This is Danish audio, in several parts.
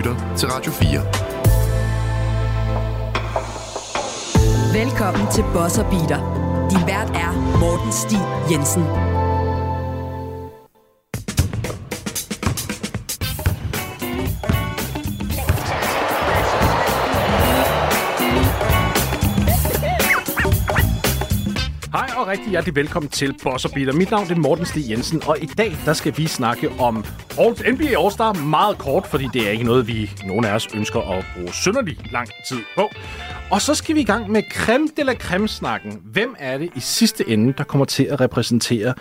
lytter til Radio 4. Velkommen til Bosser Beater. Din vært er Morten Stig Jensen. Hjertelig velkommen til Boss Beater. Mit navn er Morten Stig Jensen, og i dag der skal vi snakke om All NBA All-Star meget kort, fordi det er ikke noget, vi nogen af os ønsker at bruge synderlig lang tid på. Og så skal vi i gang med creme de la creme-snakken. Hvem er det i sidste ende, der kommer til at repræsentere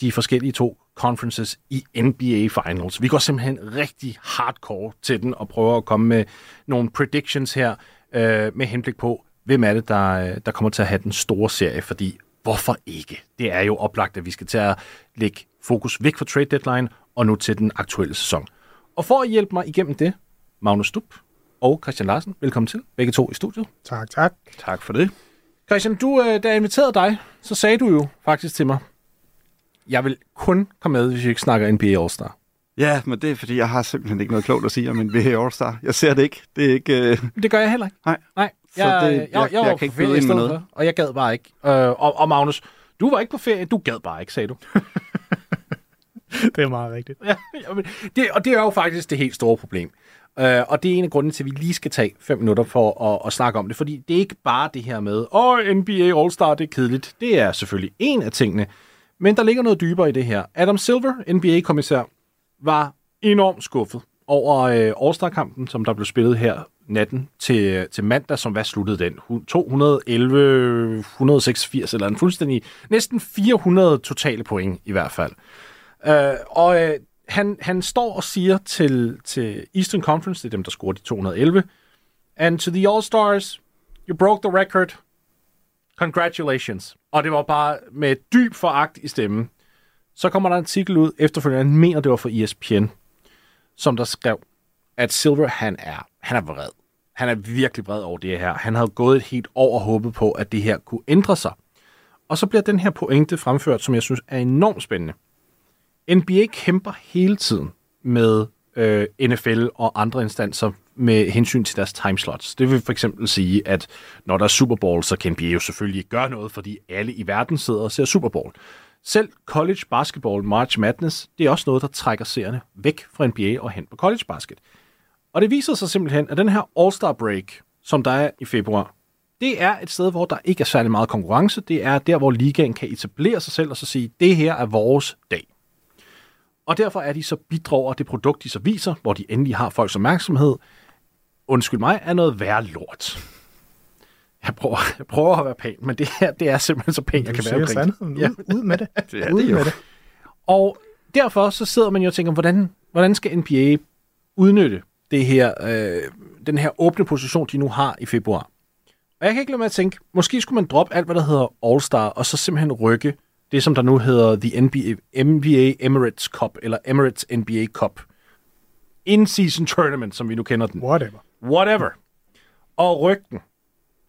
de forskellige to conferences i NBA Finals? Vi går simpelthen rigtig hardcore til den og prøver at komme med nogle predictions her øh, med henblik på, hvem er det, der, øh, der kommer til at have den store serie, fordi hvorfor ikke? Det er jo oplagt, at vi skal til at lægge fokus væk fra trade deadline og nu til den aktuelle sæson. Og for at hjælpe mig igennem det, Magnus Stup og Christian Larsen, velkommen til, begge to i studiet. Tak, tak. Tak for det. Christian, du, øh, da jeg inviterede dig, så sagde du jo faktisk til mig, jeg vil kun komme med, hvis vi ikke snakker NBA All-Star. Ja, men det er, fordi jeg har simpelthen ikke noget klogt at sige om NBA All-Star. Jeg ser det ikke. Det er ikke... Uh... Det gør jeg heller ikke. Nej. Nej, så jeg, det, jeg, jeg, jeg, jeg kan ikke byde ind med noget. For, og jeg gad bare ikke. Øh, og, og Magnus, du var ikke på ferie, du gad bare ikke, sagde du. det er meget rigtigt. Ja, det, og det er jo faktisk det helt store problem. Uh, og det er en af grunden til, at vi lige skal tage fem minutter for at, at snakke om det, fordi det er ikke bare det her med, åh, oh, NBA All-Star, det er kedeligt. Det er selvfølgelig en af tingene, men der ligger noget dybere i det her. Adam Silver, NBA-kommissær, var enormt skuffet over uh, All-Star-kampen, som der blev spillet her natten til, til mandag, som hvad sluttede den? 211, 186 eller en fuldstændig, næsten 400 totale point i hvert fald. Øh, og øh, han, han står og siger til, til Eastern Conference, det er dem, der scorede de 211, and to the All-Stars, you broke the record, congratulations. Og det var bare med dyb foragt i stemmen. Så kommer der en artikel ud efterfølgende, han mener, det var for ESPN, som der skrev, at Silver, han er, han er vred. Han er virkelig vred over det her. Han havde gået et helt år og håbet på, at det her kunne ændre sig. Og så bliver den her pointe fremført, som jeg synes er enormt spændende. NBA kæmper hele tiden med øh, NFL og andre instanser med hensyn til deres timeslots. Det vil for eksempel sige, at når der er Super Bowl, så kan NBA jo selvfølgelig ikke gøre noget, fordi alle i verden sidder og ser Super Bowl. Selv college basketball, March Madness, det er også noget, der trækker seerne væk fra NBA og hen på college basket. Og det viser sig simpelthen, at den her All-Star Break, som der er i februar, det er et sted, hvor der ikke er særlig meget konkurrence. Det er der, hvor ligaen kan etablere sig selv og så sige, det her er vores dag. Og derfor er de så bidrager det produkt, de så viser, hvor de endelig har folks opmærksomhed. Undskyld mig, er noget værre lort. Jeg prøver, jeg prøver at være pæn, men det her det er simpelthen så pænt, jeg kan være sandheden. Ja. Ud, ud med det. det er ud det jo. med det. Og derfor så sidder man jo og tænker, hvordan, hvordan skal NBA udnytte det her, øh, den her åbne position, de nu har i februar? Og jeg kan ikke lade med at tænke, måske skulle man droppe alt, hvad der hedder All-Star, og så simpelthen rykke det, som der nu hedder The NBA, NBA Emirates Cup, eller Emirates NBA Cup. In-season tournament, som vi nu kender den. Whatever. Whatever. Og rykke den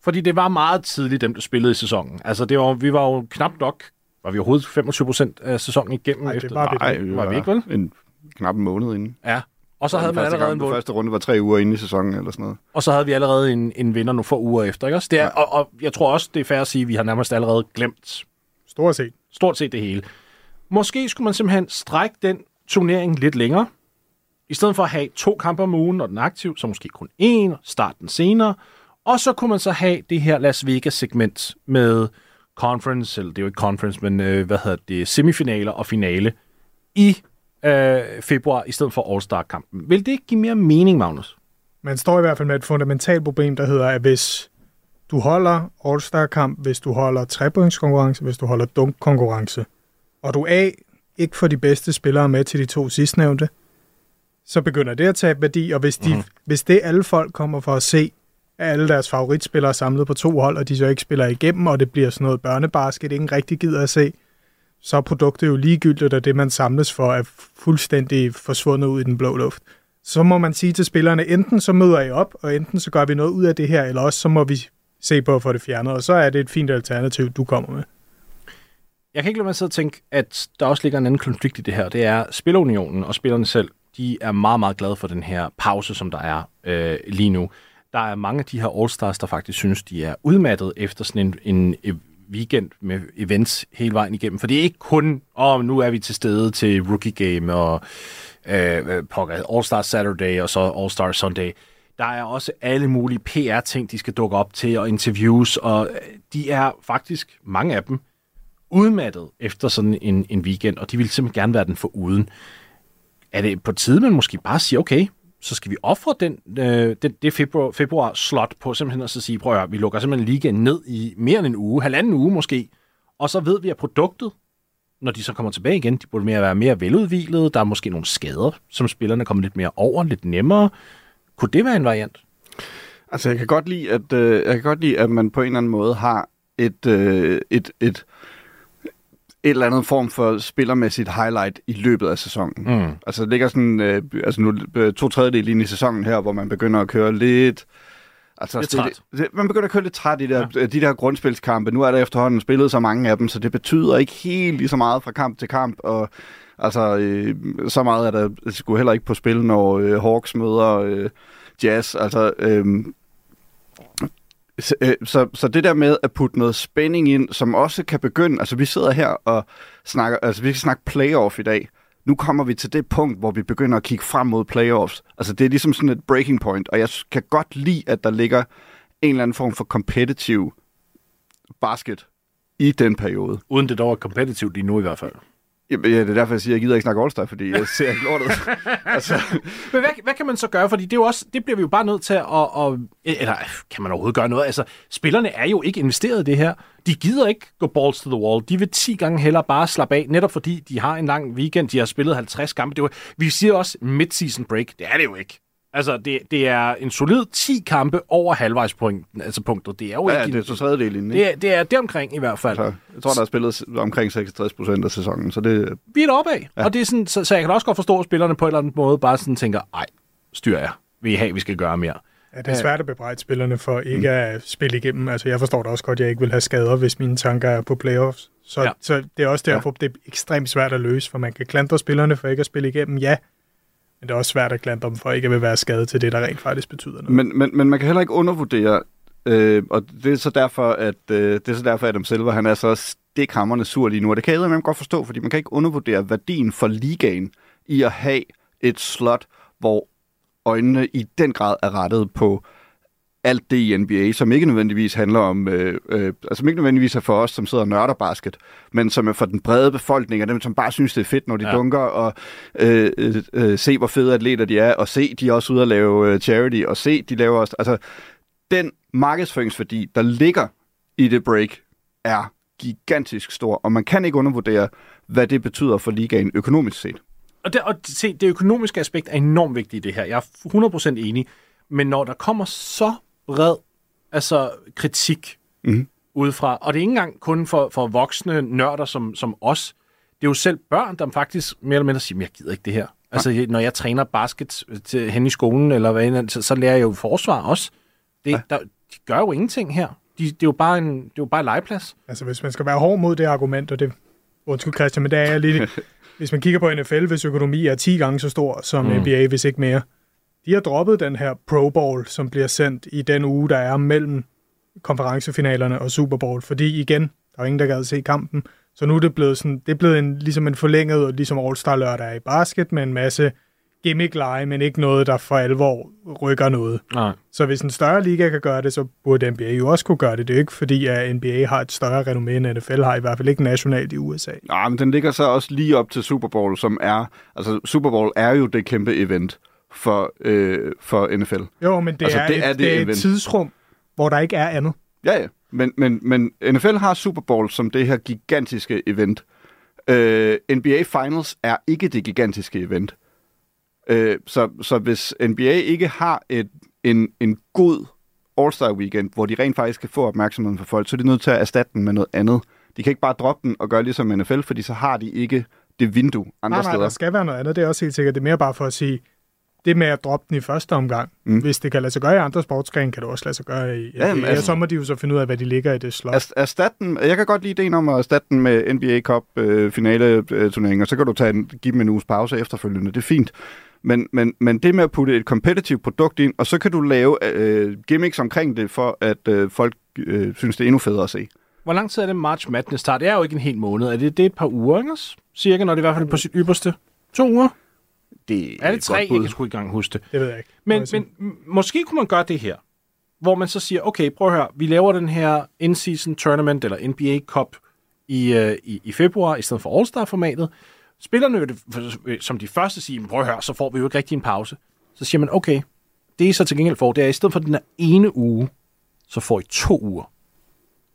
fordi det var meget tidligt, dem der spillede i sæsonen. Altså, det var, vi var jo knap nok, var vi overhovedet 25 procent af sæsonen igennem? Nej, efter? det var Nej, vi var, var vi ikke, vel? En, knap en måned inden. Ja, og så havde man allerede gang, en første runde var tre uger inde i sæsonen eller sådan noget. Og så havde vi allerede en, en vinder nogle få uger efter, ikke også? Det er, ja. og, og, jeg tror også, det er fair at sige, at vi har nærmest allerede glemt Stort set. Stort set det hele. Måske skulle man simpelthen strække den turnering lidt længere. I stedet for at have to kampe om ugen, når den er aktiv, så måske kun én, start den senere, og så kunne man så have det her Las Vegas-segment med conference, eller det er jo ikke conference, men øh, hvad hedder det, semifinaler og finale i øh, februar, i stedet for All-Star-kampen. Vil det ikke give mere mening, Magnus? Man står i hvert fald med et fundamentalt problem, der hedder, at hvis du holder All-Star-kamp, hvis du holder trepointskonkurrence, hvis du holder dunk-konkurrence, og du A, ikke får de bedste spillere med til de to sidstnævnte, så begynder det at tabe værdi, og hvis, de, mm-hmm. hvis det alle folk kommer for at se, af alle deres favoritspillere samlet på to hold, og de så ikke spiller igennem, og det bliver sådan noget børnebasket, ingen rigtig gider at se, så er produktet jo ligegyldigt, og det man samles for er fuldstændig forsvundet ud i den blå luft. Så må man sige til spillerne, enten så møder I op, og enten så gør vi noget ud af det her, eller også så må vi se på at få det fjernet, og så er det et fint alternativ, du kommer med. Jeg kan ikke lade mig at tænke, at der også ligger en anden konflikt i det her. Det er Spilunionen og spillerne selv de er meget, meget glade for den her pause, som der er øh, lige nu. Der er mange af de her All-Stars, der faktisk synes, de er udmattet efter sådan en, en weekend med events hele vejen igennem. For det er ikke kun, om oh, nu er vi til stede til Rookie Game og øh, øh All-Star Saturday og så All-Star Sunday. Der er også alle mulige PR-ting, de skal dukke op til, og interviews, og øh, de er faktisk, mange af dem, udmattet efter sådan en, en weekend, og de vil simpelthen gerne være den for uden. Er det på tide, man måske bare siger, okay, så skal vi ofre den, øh, det, det februar, februar slot på simpelthen at så sige, prøv at høre, vi lukker simpelthen ligaen ned i mere end en uge, halvanden uge måske, og så ved vi, at produktet, når de så kommer tilbage igen, de burde mere være mere veludvilede, der er måske nogle skader, som spillerne kommer lidt mere over, lidt nemmere. Kunne det være en variant? Altså, jeg kan godt lide, at, øh, jeg kan godt lide, at man på en eller anden måde har et, øh, et, et, et eller andet form for spillermæssigt highlight i løbet af sæsonen. Mm. Altså, det ligger sådan, øh, altså nu øh, to tredjedel ind i sæsonen her, hvor man begynder at køre lidt... Altså, Lidt det- træt. Det, man begynder at køre lidt træt i de der, ja. de der grundspilskampe. Nu er der efterhånden spillet så mange af dem, så det betyder ikke helt lige så meget fra kamp til kamp. Og altså, øh, så meget er der sgu heller ikke på spil, når øh, Hawks møder øh, Jazz. Altså, øh, så, øh, så, så det der med at putte noget spænding ind, som også kan begynde, altså vi sidder her og snakker, altså vi skal snakke playoff i dag. Nu kommer vi til det punkt, hvor vi begynder at kigge frem mod playoffs. Altså det er ligesom sådan et breaking point, og jeg kan godt lide, at der ligger en eller anden form for competitive basket i den periode. Uden det dog er competitivt lige nu i hvert fald. Ja, det er derfor, jeg siger, at jeg gider ikke snakke All-Star, fordi jeg ser ikke lortet. altså, Men hvad, hvad kan man så gøre? Fordi det, er jo også, det bliver vi jo bare nødt til at, at... Eller kan man overhovedet gøre noget? Altså, spillerne er jo ikke investeret i det her. De gider ikke gå balls to the wall. De vil 10 gange hellere bare slappe af, netop fordi de har en lang weekend. De har spillet 50 kampe. Det er jo, vi siger også mid-season break. Det er det jo ikke. Altså, det, det er en solid 10 kampe over halvvejspunktet. Altså punktet. Det er jo ja, ikke... det er to tredjedel inden, ikke? det, er, det er deromkring i hvert fald. Så, jeg tror, der er spillet omkring 66 procent af sæsonen, så det, vi er deroppe af. Ja. Og det er sådan, så, så jeg kan også godt forstå, at spillerne på en eller anden måde bare sådan tænker, ej, styr jer. Vi har, vi skal gøre mere. Ja, det er svært at bebrejde spillerne for ikke at spille igennem. Altså, jeg forstår da også godt, at jeg ikke vil have skader, hvis mine tanker er på playoffs. Så, Ja. ja. så det er også derfor, ja. det er ekstremt svært at løse, for man kan klandre spillerne for ikke at spille igennem, ja. Men det er også svært at klandre dem for ikke at vil være skadet til det, der rent faktisk betyder noget. Men, men, men man kan heller ikke undervurdere, øh, og det er så derfor, at øh, det er så derfor, at Adam Silver, han er så stikhammerne sur lige nu, og det kan jeg man godt forstå, fordi man kan ikke undervurdere værdien for ligaen i at have et slot, hvor øjnene i den grad er rettet på alt det i NBA, som ikke nødvendigvis handler om, øh, øh, altså som ikke nødvendigvis er for os, som sidder og nørder basket, men som er for den brede befolkning, og dem, som bare synes, det er fedt, når de Ja. dunker, og øh, øh, øh, se, hvor fede atleter de er, og se, de er også ude at lave øh, charity, og se, de laver også, altså, den markedsføringsværdi, der ligger i det break, er gigantisk stor, og man kan ikke undervurdere, hvad det betyder for ligaen økonomisk set. Og, det, og se, det økonomiske aspekt er enormt vigtigt i det her. Jeg er 100% enig. Men når der kommer så bred altså, kritik Mhm. udefra, og det er ikke engang kun for, for voksne nørder som, som os, det er jo selv børn, der faktisk mere eller mindre siger, "Men jeg gider ikke det her. Altså, når jeg træner basket til, hen i skolen, eller hvad end, så, så lærer jeg jo forsvar også. Det, Ja. der, de gør jo ingenting her. De, det, er jo bare en, det er jo bare en legeplads. Altså, hvis man skal være hård mod det argument, og det... Undskyld, Christian, men det er jeg lige... hvis man kigger på NFL, hvis økonomi er 10 gange så stor som Mm. mm. NBA, hvis ikke mere. De har droppet den her Pro Bowl, som bliver sendt i den uge, der er mellem konferencefinalerne og Super Bowl. Fordi igen, der er jo ingen, der gad se kampen. Så nu er det blevet, sådan, det er blevet en, ligesom en forlænget, ligesom All-Star lørdag i basket, med en masse gimmick-lege, men ikke noget, der for alvor rykker noget. Nej. Så hvis en større liga kan gøre det, så burde NBA jo også kunne gøre det. Det er jo ikke fordi, at NBA har et større renommé, end NFL har, i hvert fald ikke nationalt i USA. Ja, men den ligger så også lige op til Super Bowl, som er... Altså, Super Bowl er jo det kæmpe event for, øh, for NFL. Jo, men det, Altså, er, det er er, det et, det er et tidsrum, hvor der ikke er andet. Ja, ja. Men, men, men NFL har Super Bowl som det her gigantiske event. Øh, NBA Finals er ikke det gigantiske event. Øh, så, så hvis NBA ikke har et, en, en god All-Star Weekend, hvor de rent faktisk kan få opmærksomheden fra folk, så er de nødt til at erstatte den med noget andet. De kan ikke bare droppe den og gøre ligesom NFL, fordi så har de ikke det vindue andre Nej, nej, steder. der skal være noget andet. Det er også helt sikkert. Det er mere bare for at sige, det med at droppe den i første omgang. Mm. Hvis det kan lade sig gøre i andre sportsgrene, kan det også lade sig gøre i Ja, altså- Så må de jo så finde ud af, hvad de ligger i det slot. Erst- Erstat den. Jeg kan godt lide ideen om at erstatte den med NBA Cup øh, finale øh, turnering, og så kan du tage en, give dem en uges pause efterfølgende. Det er fint. Men, men, men det med at putte et competitive produkt ind, og så kan du lave øh, gimmicks omkring det, for at øh, folk øh, synes, det er endnu federe at se. Hvor lang tid er det March Madness tager? Det er jo ikke en hel måned. Er det, det er et par uger, ikke? Cirka, når det er i hvert fald på sit ypperste. To uger? Det Er det et tre? Jeg kan sgu ikke engang huske det. Det ved jeg ikke. Men, jeg men måske kunne man gøre det her, hvor man så siger, okay, prøv at høre, vi laver den her in-season tournament, eller NBA Cup, i, øh, i, i februar, i stedet for All-Star-formatet. Spillerne vil det, som de første sige, "Men prøv at høre, så får vi jo ikke rigtig en pause. Så siger man, okay, det I så til gengæld får, det er, i stedet for den her ene uge, så får I to uger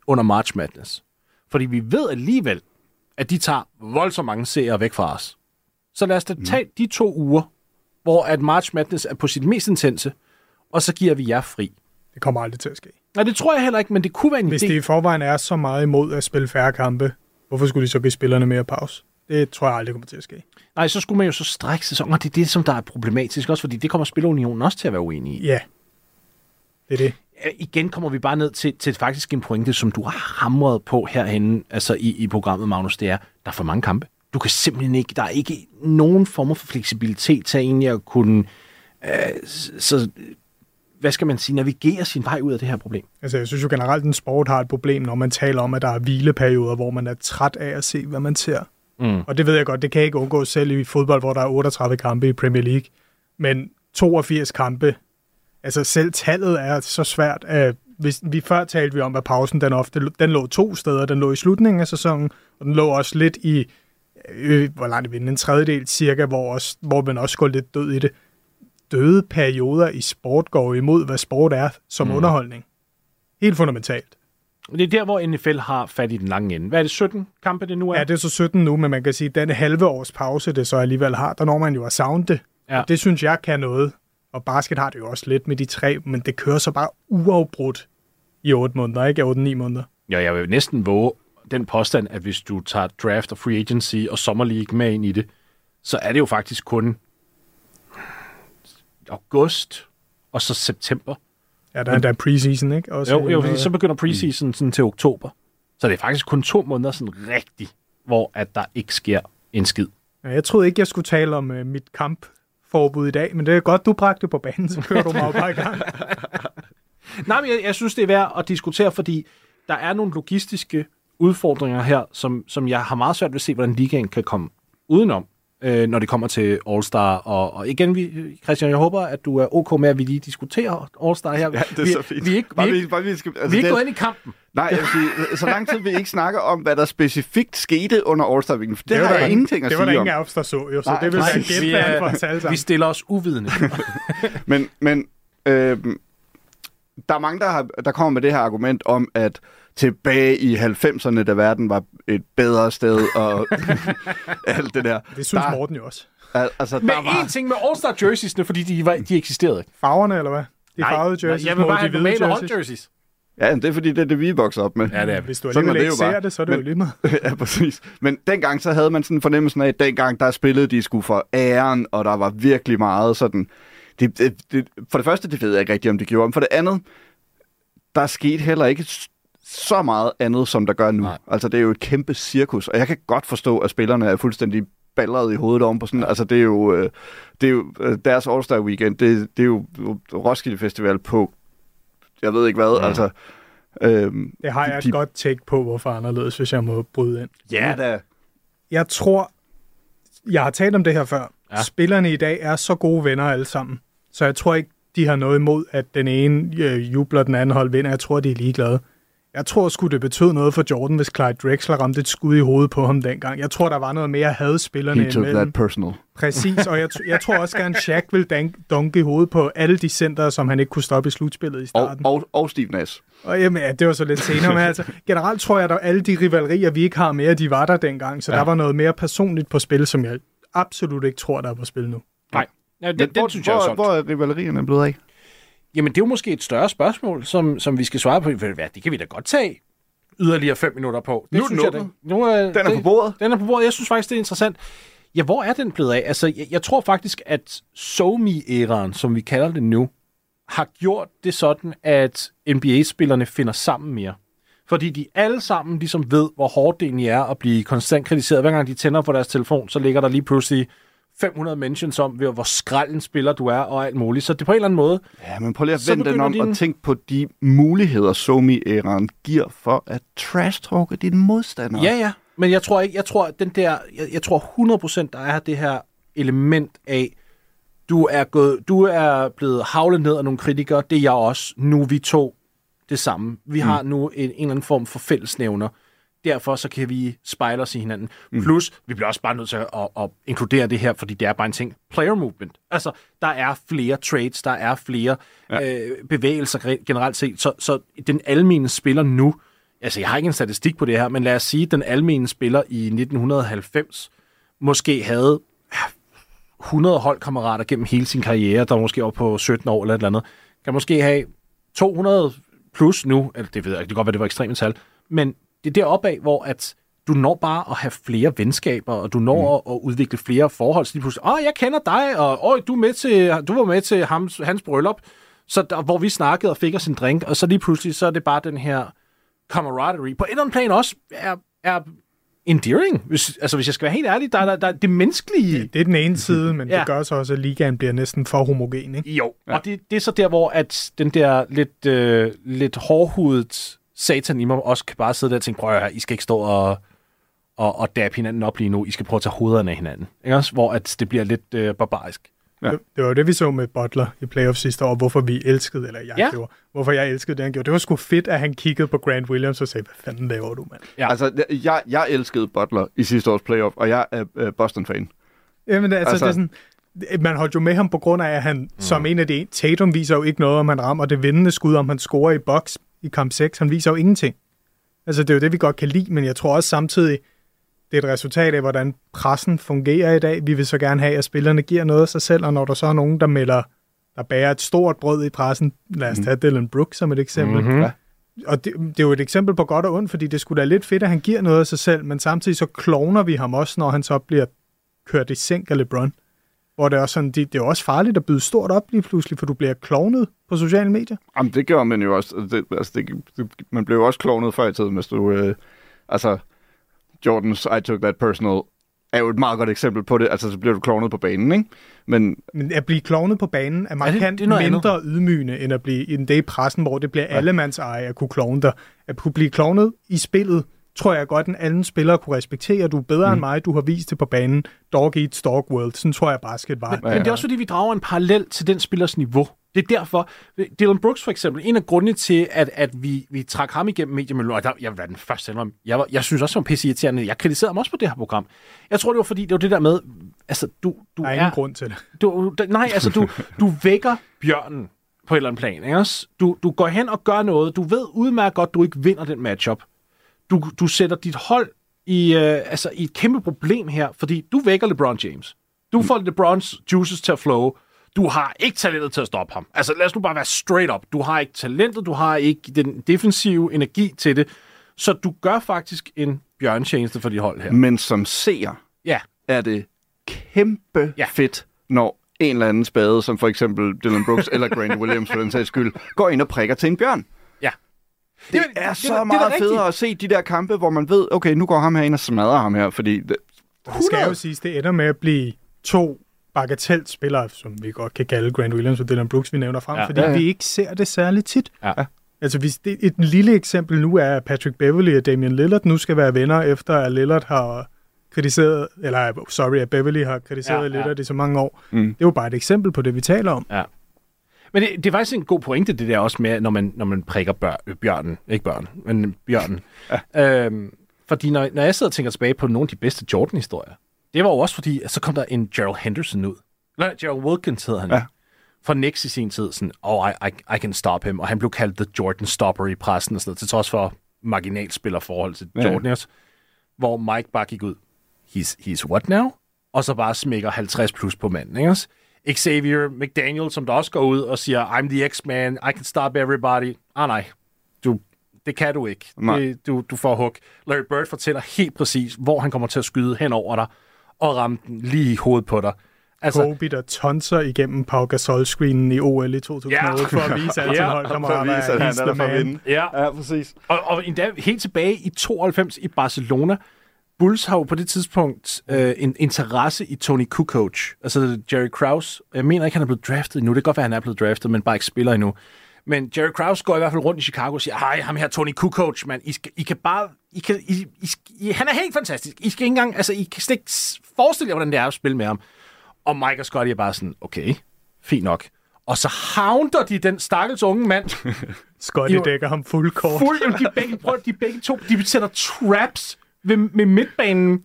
under March Madness. Fordi vi ved alligevel, at de tager voldsomt mange serier væk fra os. Så lad os da tage de to uger, hvor at March Madness er på sit mest intense, og så giver vi jer fri. Det kommer aldrig til at ske. Nej, det tror jeg heller ikke, men det kunne være en Hvis idé. de i forvejen er så meget imod at spille færre kampe, hvorfor skulle de så give spillerne mere pause? Det tror jeg aldrig kommer til at ske. Nej, så skulle man jo så strække sæsonen, og det er det, som der er problematisk også, fordi det kommer Spilunionen også til at være uenig i. Ja, det er det. Igen kommer vi bare ned til, til faktisk en pointe, som du har hamret på herhenne, altså i, i programmet, Magnus, det er, der er for mange kampe. Du kan simpelthen ikke, der er ikke nogen form for fleksibilitet til egentlig at kunne, øh, så, hvad skal man sige, navigere sin vej ud af det her problem. Altså, jeg synes jo generelt, at en sport har et problem, når man taler om, at der er hvileperioder, hvor man er træt af at se, hvad man ser. Mm. Og det ved jeg godt, det kan ikke undgås selv i fodbold, hvor der er 38 kampe i Premier League. Men 82 kampe, altså selv tallet er så svært. At hvis, vi før talte vi om, at pausen den ofte den lå to steder. Den lå i slutningen af sæsonen, og den lå også lidt i, øh, hvor langt er vi, en tredjedel cirka, hvor, også, hvor man også går lidt død i det. Døde perioder i sport går imod, hvad sport er som mm. underholdning. Helt fundamentalt. Det er der, hvor NFL har fat i den lange ende. Hvad er det, 17 kampe det nu er? Ja, det er så 17 nu, men man kan sige, at den halve års pause, det så alligevel har, der når man jo at savne det. Ja. Ja. Det synes jeg kan noget. Og basket har det jo også lidt med de tre, men det kører så bare uafbrudt i 8 måneder, ikke? 8-9 måneder. Ja, jeg vil næsten våge den påstand, at hvis du tager draft og free agency og Summer League med ind i det, så er det jo faktisk kun august og så september. Ja, der er der preseason, ikke? Også Jo, jo fordi så begynder preseason sådan til oktober. Så det er faktisk kun to måneder sådan rigtigt, hvor at der ikke sker en skid. Ja, jeg troede ikke, jeg skulle tale om uh, mit kampforbud i dag, men det er godt, du bragte det på banen, så kører du mig bare i gang. Nej, men jeg, jeg synes, det er værd at diskutere, fordi der er nogle logistiske udfordringer her, som, som jeg har meget svært ved at se, hvordan ligaen kan komme udenom, øh, når det kommer til All-Star. Og, og igen, vi, Christian, jeg håber, at du er ok med, at vi lige diskuterer All-Star her. Ja, det er vi, så fint. Vi er ikke, vi Bare er vi- ikke, bare vi skal- altså, vi er ikke det- gået ind i kampen. Nej, jeg sige, så lang tid vi ikke snakker om, hvad der specifikt skete under All-Star Weekend, for det, det har der jeg ingen- ingenting at Det var der sige om. ingen af os, der så jo, så Nej, det vil være vi, gætværd er- for os alle Vi stiller os uvidende. Men, men øh, der er mange, der, har, der kommer med det her argument om, at tilbage i 90'erne, da verden var et bedre sted, og alt det der. Det synes der, Morten jo også. al- Altså, Men der var, en ting med All-Star jerseysne, fordi de, var, de eksisterede ikke. Farverne, eller hvad? De farvede jerseys jeg vil bare de have hvide normale jerseys. hold jerseys. Ja, det er fordi, det er det, vi er vokset op med. Ja, det er vi. Hvis du er alligevel det ikke ser det, så er det Men- jo lige meget. ja, præcis. Men dengang så havde man sådan fornemmelsen af, at dengang der spillede de skulle for æren, og der var virkelig meget sådan... Det, det, det, for det første, det ved jeg ikke rigtig, om det gjorde. Men for det andet, der skete heller ikke så meget andet, som der gør nu. Nej. Altså, det er jo et kæmpe cirkus, og jeg kan godt forstå, at spillerne er fuldstændig balleret i hovedet om på sådan. Altså, det er jo, øh, det er jo øh, deres All-Star Weekend, det, det er jo Roskilde Festival på, jeg ved ikke hvad, Ja. altså... Øhm, Det har jeg et de- godt take på, hvorfor anderledes, hvis jeg må bryde ind. Ja, da. Jeg tror, jeg har talt om det her før. Ja. Spillerne i dag er så gode venner alle sammen. Så jeg tror ikke, de har noget imod, at den ene øh, jubler, den anden hold vinder. Jeg tror, de er ligeglade. Jeg tror sgu, det betød noget for Jordan, hvis Clyde Drexler ramte et skud i hovedet på ham dengang. Jeg tror, der var noget mere had spillerne He took imellem. that personal. Præcis, og jeg, t- jeg tror også gerne, Shaq vil dank- dunke i hovedet på alle de center, som han ikke kunne stoppe i slutspillet i Og, starten. og, og Steve Nash. Og jamen, ja, det var så lidt senere, men altså, generelt tror jeg, at der alle de rivalerier, vi ikke har mere, de var der dengang, så Ja. der var noget mere personligt på spil, som jeg absolut ikke tror, der er på spil nu. Nej. Ja, den, Men den hvor, synes jeg er hvor, hvor er rivalerierne blevet af? Jamen, det er jo måske et større spørgsmål, som, som vi skal svare på. Det kan vi da godt tage yderligere fem minutter på. Det Nu synes den jeg, da- nu er, Den er det, på bordet. Den er på bordet. Jeg synes faktisk, det er interessant. Ja, hvor er den blevet af? Altså, jeg, jeg tror faktisk, at SoMe-æraen, som vi kalder det nu, har gjort det sådan, at NBA-spillerne finder sammen mere. Fordi de alle sammen ligesom ved, hvor hårdt det egentlig er at blive konstant kritiseret. Hver gang de tænder på deres telefon, så ligger der lige pludselig 500 mentions om, ved hvor skrald en spiller du er, og alt muligt. Så det på en eller anden måde, Ja, men prøv lige at vende den om din- og tænk på de muligheder, Somi-æraen giver for at trash-talke dine modstandere. Ja, ja. Men jeg tror ikke, jeg tror, den der, jeg, jeg tror 100% der er det her element af, du er, gået, du er blevet havlet ned af nogle kritikere, det er jeg også. Nu er vi to det samme. Vi mm. har nu en, en eller anden form for fællesnævner. Derfor så kan vi spejle os i hinanden. Mm. Plus, vi bliver også bare nødt til at, at, at inkludere det her, fordi det er bare en ting. Player movement. Altså, der er flere trades, der er flere ja. øh, bevægelser re- generelt set. Så, så den almene spiller nu, altså jeg har ikke en statistik på det her, men lad os sige, at den almene spiller i 1990 måske havde ja, 100 holdkammerater gennem hele sin karriere, der måske var på 17 år eller et eller andet, kan måske have 200 plus nu, eller det ved jeg ikke, det kan godt være, det var ekstreme tal, men det er deroppe af, hvor at du når bare at have flere venskaber, og du når mm. at, at udvikle flere forhold, så lige pludselig, åh, jeg kender dig, og åh, du, er med til, du var med til hans, hans bryllup, så der, hvor vi snakkede og fik os en drink, og så lige pludselig, så er det bare den her camaraderie. På et eller andet plan også er, er endearing. Hvis, altså, hvis jeg skal være helt ærlig, der er der, der er det menneskelige. Det er den ene side, men Ja. det gør så også, at ligaen bliver næsten for homogen. Ikke? Jo, ja. og det, det er så der, hvor at den der lidt, øh, lidt hårdhudet satan i mig også kan bare sidde der og tænke, prøv at høre, I skal ikke stå og, og, og dabbe hinanden op lige nu. I skal prøve at tage hovederne af hinanden. Ikke også? Hvor at det bliver lidt øh, barbarisk. Ja. Det, det var jo det, vi så med Butler i playoff sidste år, hvorfor vi elskede, eller jeg Ja. gjorde, hvorfor jeg elskede det, han gjorde. Det var sgu fedt, at han kiggede på Grant Williams og sagde, hvad fanden laver du, mand? Ja. Altså, jeg, jeg elskede Butler i sidste års playoff, og jeg er øh, Boston-fan. Jamen, altså, Altså- altså, det er sådan, man holdt jo med ham på grund af, at han mm. som en af de... Tatum viser jo ikke noget, om han rammer det vindende skud, om han scorer i box i kamp 6. Han viser jo ingenting. Altså, det er jo det, vi godt kan lide, men jeg tror også samtidig, det er et resultat af, hvordan pressen fungerer i dag. Vi vil så gerne have, at spillerne giver noget af sig selv, og når der så er nogen, der melder, der bærer et stort brød i pressen, lad os tage Dylan Brooks som et eksempel, Mhm. Ja. og det, det er jo et eksempel på godt og ondt, fordi det skulle da lidt fedt, at han giver noget af sig selv, men samtidig så kloner vi ham også, når han så bliver kørt i sænk af LeBron. Hvor det er, også sådan, det, det er også farligt at byde stort op lige pludselig, for du bliver klonet på sociale medier. Jamen, det gjorde man jo også. Det, altså, det, det, man blev jo også klonet før i tiden, hvis du... Øh, altså, Jordans I Took That Personal er jo et meget godt eksempel på det. Altså, så bliver du klonet på banen, ikke? Men Men at blive klonet på banen er det- markant det er noget mindre ydmygende, end at blive end det i pressen, hvor det bliver ja. allemands eje at kunne klone dig. At kunne blive klonet i spillet, tror jeg godt, at alle spillere kunne respektere. Du er bedre mm. end mig, du har vist det på banen. Dog eat dog world. Sådan tror jeg basket var. Men, men det er også fordi, vi drager en parallel til den spillers niveau. Det er derfor, Dylan Brooks for eksempel, en af grundene til, at, at vi, vi trak ham igennem mediemiljøet, og der, jeg vil være den første indrømme, jeg, var, jeg synes også, han var pisse irriterende. Jeg kritiserede ham også på det her program. Jeg tror, det var fordi, det var det der med, altså, du, du Der er er... ingen grund til det. Du, du, nej, altså, du, du vækker bjørnen på et eller andet plan, ikke også? Du, du går hen og gør noget. Du ved udmærket godt, du ikke vinder den matchup. Du, du sætter dit hold i, øh, altså, i et kæmpe problem her, fordi du vækker LeBron James. Du får LeBrons juices til at flow. Du har ikke talentet til at stoppe ham. Altså lad os nu bare være straight up. Du har ikke talentet, du har ikke den defensive energi til det. Så du gør faktisk en bjørntjeneste for dit hold her. Men som seer Ja, er det kæmpe Ja. ja. fedt, når en eller anden spade, som for eksempel Dylan Brooks eller Grant Williams for den sags skyld, går ind og prikker til en bjørn. Ja. Det, er- er, da- så da meget rigtigt. federe at se de der kampe, hvor man ved, okay, nu går ham her ind og smadrer ham her, fordi det, Det skal jo siges, det ender med at blive to bagatellspillere, som vi godt kan kalde Grant Williams og Dylan Brooks, vi nævner frem, Ja. ja. fordi Ja, ja, ja. vi ikke ser det særligt tit. Ja. Altså, hvis det, et lille eksempel nu er, at Patrick Beverly og Damian Lillard nu skal være venner, efter at Lillard har kritiseret, eller sorry, at Beverly har kritiseret Ja, ja, ja. Lillard i så mange år. Mm. Det er jo bare et eksempel på det, vi taler om. Men det, det er faktisk en god pointe, det der også med, når man, når man prikker bør, øh, bjørnen. Ikke børn, men bjørnen. Ja. Øhm, fordi når, når jeg sidder og tænker tilbage på nogle af de bedste Jordan-historier, det var jo også fordi, at så kom der en Gerald Henderson ud. Nej, Gerald Wilkins hedder han. Ja. Fra Knicks i sin tid, sådan, oh, I, I, I can stop him. Og han blev kaldt The Jordan Stopper i pressen og sådan noget, til trods for marginalspillerforhold til Ja. Jordan også. Hvor Mike bare gik ud, he's, he's what now? Og så bare smækker 50 plus på manden, ikke også? Xavier McDaniel, som der også går ud og siger, I'm the X-Man, I can stop everybody. Ah nej, du, det kan du ikke. Nej. Det, du, du får hug. Larry Bird fortæller helt præcis, hvor han kommer til at skyde hen over dig, og ramme den lige i hovedet på dig. Altså, Kobe, der tonser igennem Pau Gasol-screenen i OL i 2008, Ja. for at vise alle sine og holdkammerater, for at vise, at han er der for at vinde. ja. Ja, præcis. Og, og endda helt tilbage i 92 i Barcelona, Bulls har jo på det tidspunkt øh, en interesse i Tony Kukoc, altså Jerry Krause. Jeg mener ikke, han er blevet draftet endnu. Det kan godt være, han er blevet draftet, men bare ikke spiller endnu. Men Jerry Krause går i hvert fald rundt i Chicago og siger, hej, ham her Tony Kukoc, man, I, skal, I kan bare, I kan, I, I, I, han er helt fantastisk. I skal ikke engang, altså, I kan slet ikke forestille jer, hvordan det er at spille med ham. Og Mike og Scotty er bare sådan, okay, fint nok. Og så hounter de den stakkels unge mand Scotty dækker ham fuld kort. Fuld, de, begge, prøv, de begge to, de sætter traps ved, med midtbanen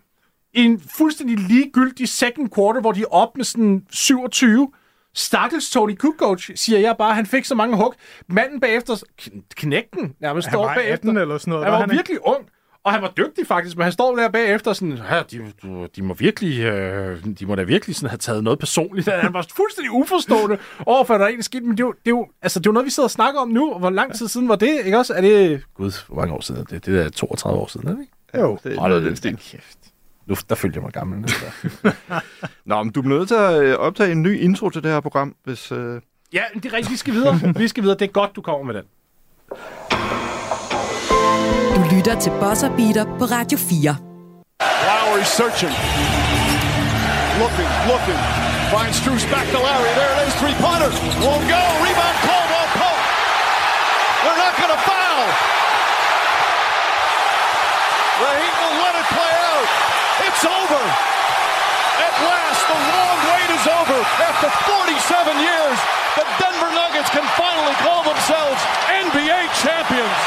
i en fuldstændig ligegyldig second quarter, hvor de er op med sådan 27. Stakkels Tony Kukoc, siger jeg bare. Han fik så mange hug. Manden bagefter, kn- knægten nærmest Han står var bagefter. 18 eller sådan noget. Han var han ikke? virkelig ung, og han var dygtig faktisk, men han står der bagefter sådan, her, de, de må virkelig, øh, de må da virkelig sådan have taget noget personligt. Han var fuldstændig uforstående overfor, at der er egentlig skidt, men det er, jo, det, er jo, altså, det er jo noget, vi sidder og snakker om nu, og hvor lang tid siden var det, ikke også? Er det, gud, hvor mange år siden er det? Det er 32 år siden, er det ikke? Jo. Det, Hold det, da den stil. kæft. Nu, der følte jeg mig gammel. nu, der. Nå, men du er nødt til at øh, optage en ny intro til det her program, hvis... Øh... ja, det er rigtigt, vi skal videre. Vi skal videre. Det er godt, du kommer med den. Du lytter til Buzzer Beater på Radio 4. Lowry searching. Looking, looking. Finds Struce back to Lowry. There it is, three-pointer. Won't go. It's over. At last, the long wait is over. After 47 years, the Denver Nuggets can finally call themselves NBA champions.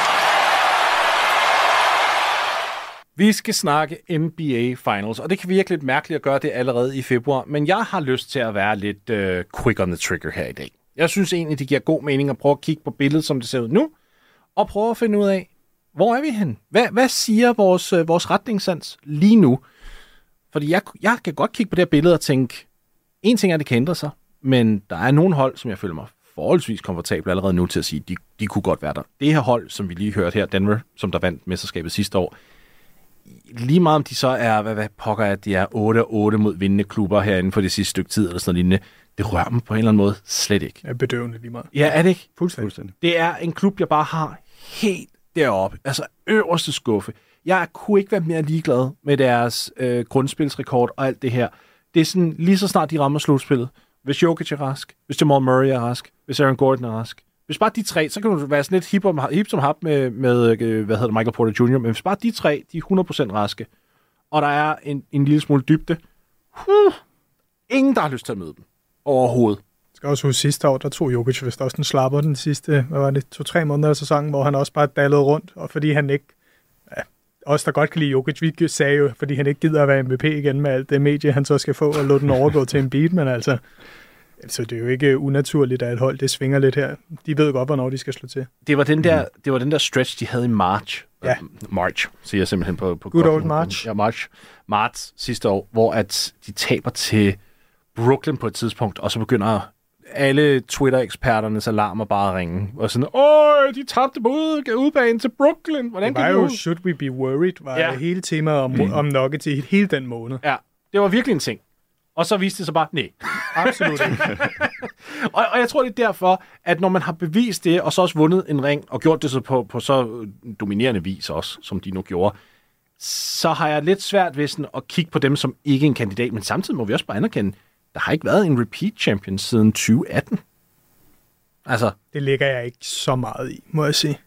Vi skal snakke NBA Finals, og det kan virke lidt mærkeligt at gøre det allerede i februar, men jeg har lyst til at være lidt uh, quick on the trigger her i dag. Jeg synes egentlig, det giver god mening at prøve at kigge på billedet, som det ser ud nu, og prøve at finde ud af, hvor er vi hen? Hvad, hvad siger vores, uh, vores retningssans lige nu? Fordi jeg, jeg kan godt kigge på det her billede og tænke, en ting er, at det kan ændre sig, men der er nogle hold, som jeg føler mig forholdsvis komfortabel allerede nu til at sige, de, de kunne godt være der. Det her hold, som vi lige hørte her, Denver, som der vandt mesterskabet sidste år, lige meget om de så er, hvad, hvad pokker er, de er 8-8 mod vindende klubber herinde for det sidste stykke tid, eller sådan noget lignende, det rører mig på en eller anden måde slet ikke. er bedøvende lige meget. Ja, er det ikke? Fuldstændig. Fuldstændig. Det er en klub, jeg bare har helt deroppe. Altså øverste skuffe. Jeg kunne ikke være mere ligeglad med deres øh, grundspilsrekord og alt det her. Det er sådan, lige så snart de rammer slutspillet. Hvis Jokic er rask, hvis Jamal Murray er rask, hvis Aaron Gordon er rask. Hvis bare de tre, så kan du være sådan lidt hip, om, hip som hap med, med øh, hvad hedder det, Michael Porter Jr., men hvis bare de tre, de er 100% raske, og der er en, en lille smule dybde, huh, ingen, der har lyst til at møde dem overhovedet. Jeg skal også huske sidste år, der tog Jokic vist også en slapper den sidste, hvad var det, to-tre måneder af sæsonen, hvor han også bare dallede rundt, og fordi han ikke, os der godt kan lide Jokic, vi sagde jo, fordi han ikke gider at være MVP igen med alt det medie, han så skal få, og lå den overgå til en beat, men altså, altså, det er jo ikke unaturligt, at et hold, det svinger lidt her. De ved godt, hvornår de skal slå til. Det var den der, det var den der stretch, de havde i March. Ja. March, siger jeg simpelthen på, på Good godt old. March. Ja, March. March sidste år, hvor at de taber til Brooklyn på et tidspunkt, og så begynder alle Twitter-eksperternes alarmer bare ringe. Og sådan, åh, de tabte på ude, udbanen til Brooklyn. Hvordan Det var kan jo, det should we be worried, var Ja. hele temaet om, om Nuggets i hele den måned. Ja, det var virkelig en ting. Og så viste det sig bare, nej. Absolut ikke. Og, og jeg tror, det er derfor, at når man har bevist det, og så også vundet en ring, og gjort det så på, på så dominerende vis også, som de nu gjorde, så har jeg lidt svært ved sådan at kigge på dem som ikke en kandidat, men samtidig må vi også bare anerkende, der har ikke været en repeat champion siden 2018. Altså, Det ligger jeg ikke så meget i, må jeg sige.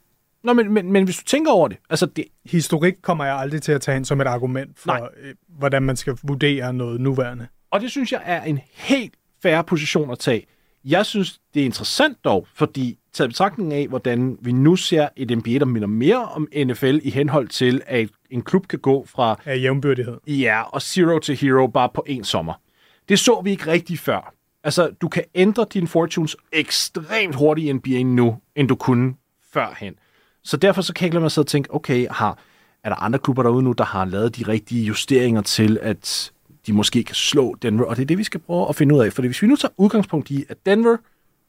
nå, men, men, men hvis du tænker over det, altså det, Historik kommer jeg aldrig til at tage ind som et argument for, Nej. øh, hvordan man skal vurdere noget nuværende. Og det synes jeg er en helt færre position at tage. Jeg synes, det er interessant dog, fordi taget betragtning af, hvordan vi nu ser et NBA, der minder mere om NFL i henhold til, at en klub kan gå fra Af jævnbyrdighed. ja, og zero to hero bare på en sommer. Det så vi ikke rigtig før. Altså, du kan ændre dine fortunes ekstremt hurtigt i NBA nu, end du kunne førhen. Så derfor så kan jeg ikke lade mig sidde og tænke, okay, har, er der andre klubber derude nu, der har lavet de rigtige justeringer til, at de måske kan slå Denver, og det er det, vi skal prøve at finde ud af. For hvis vi nu tager udgangspunkt i, at Denver,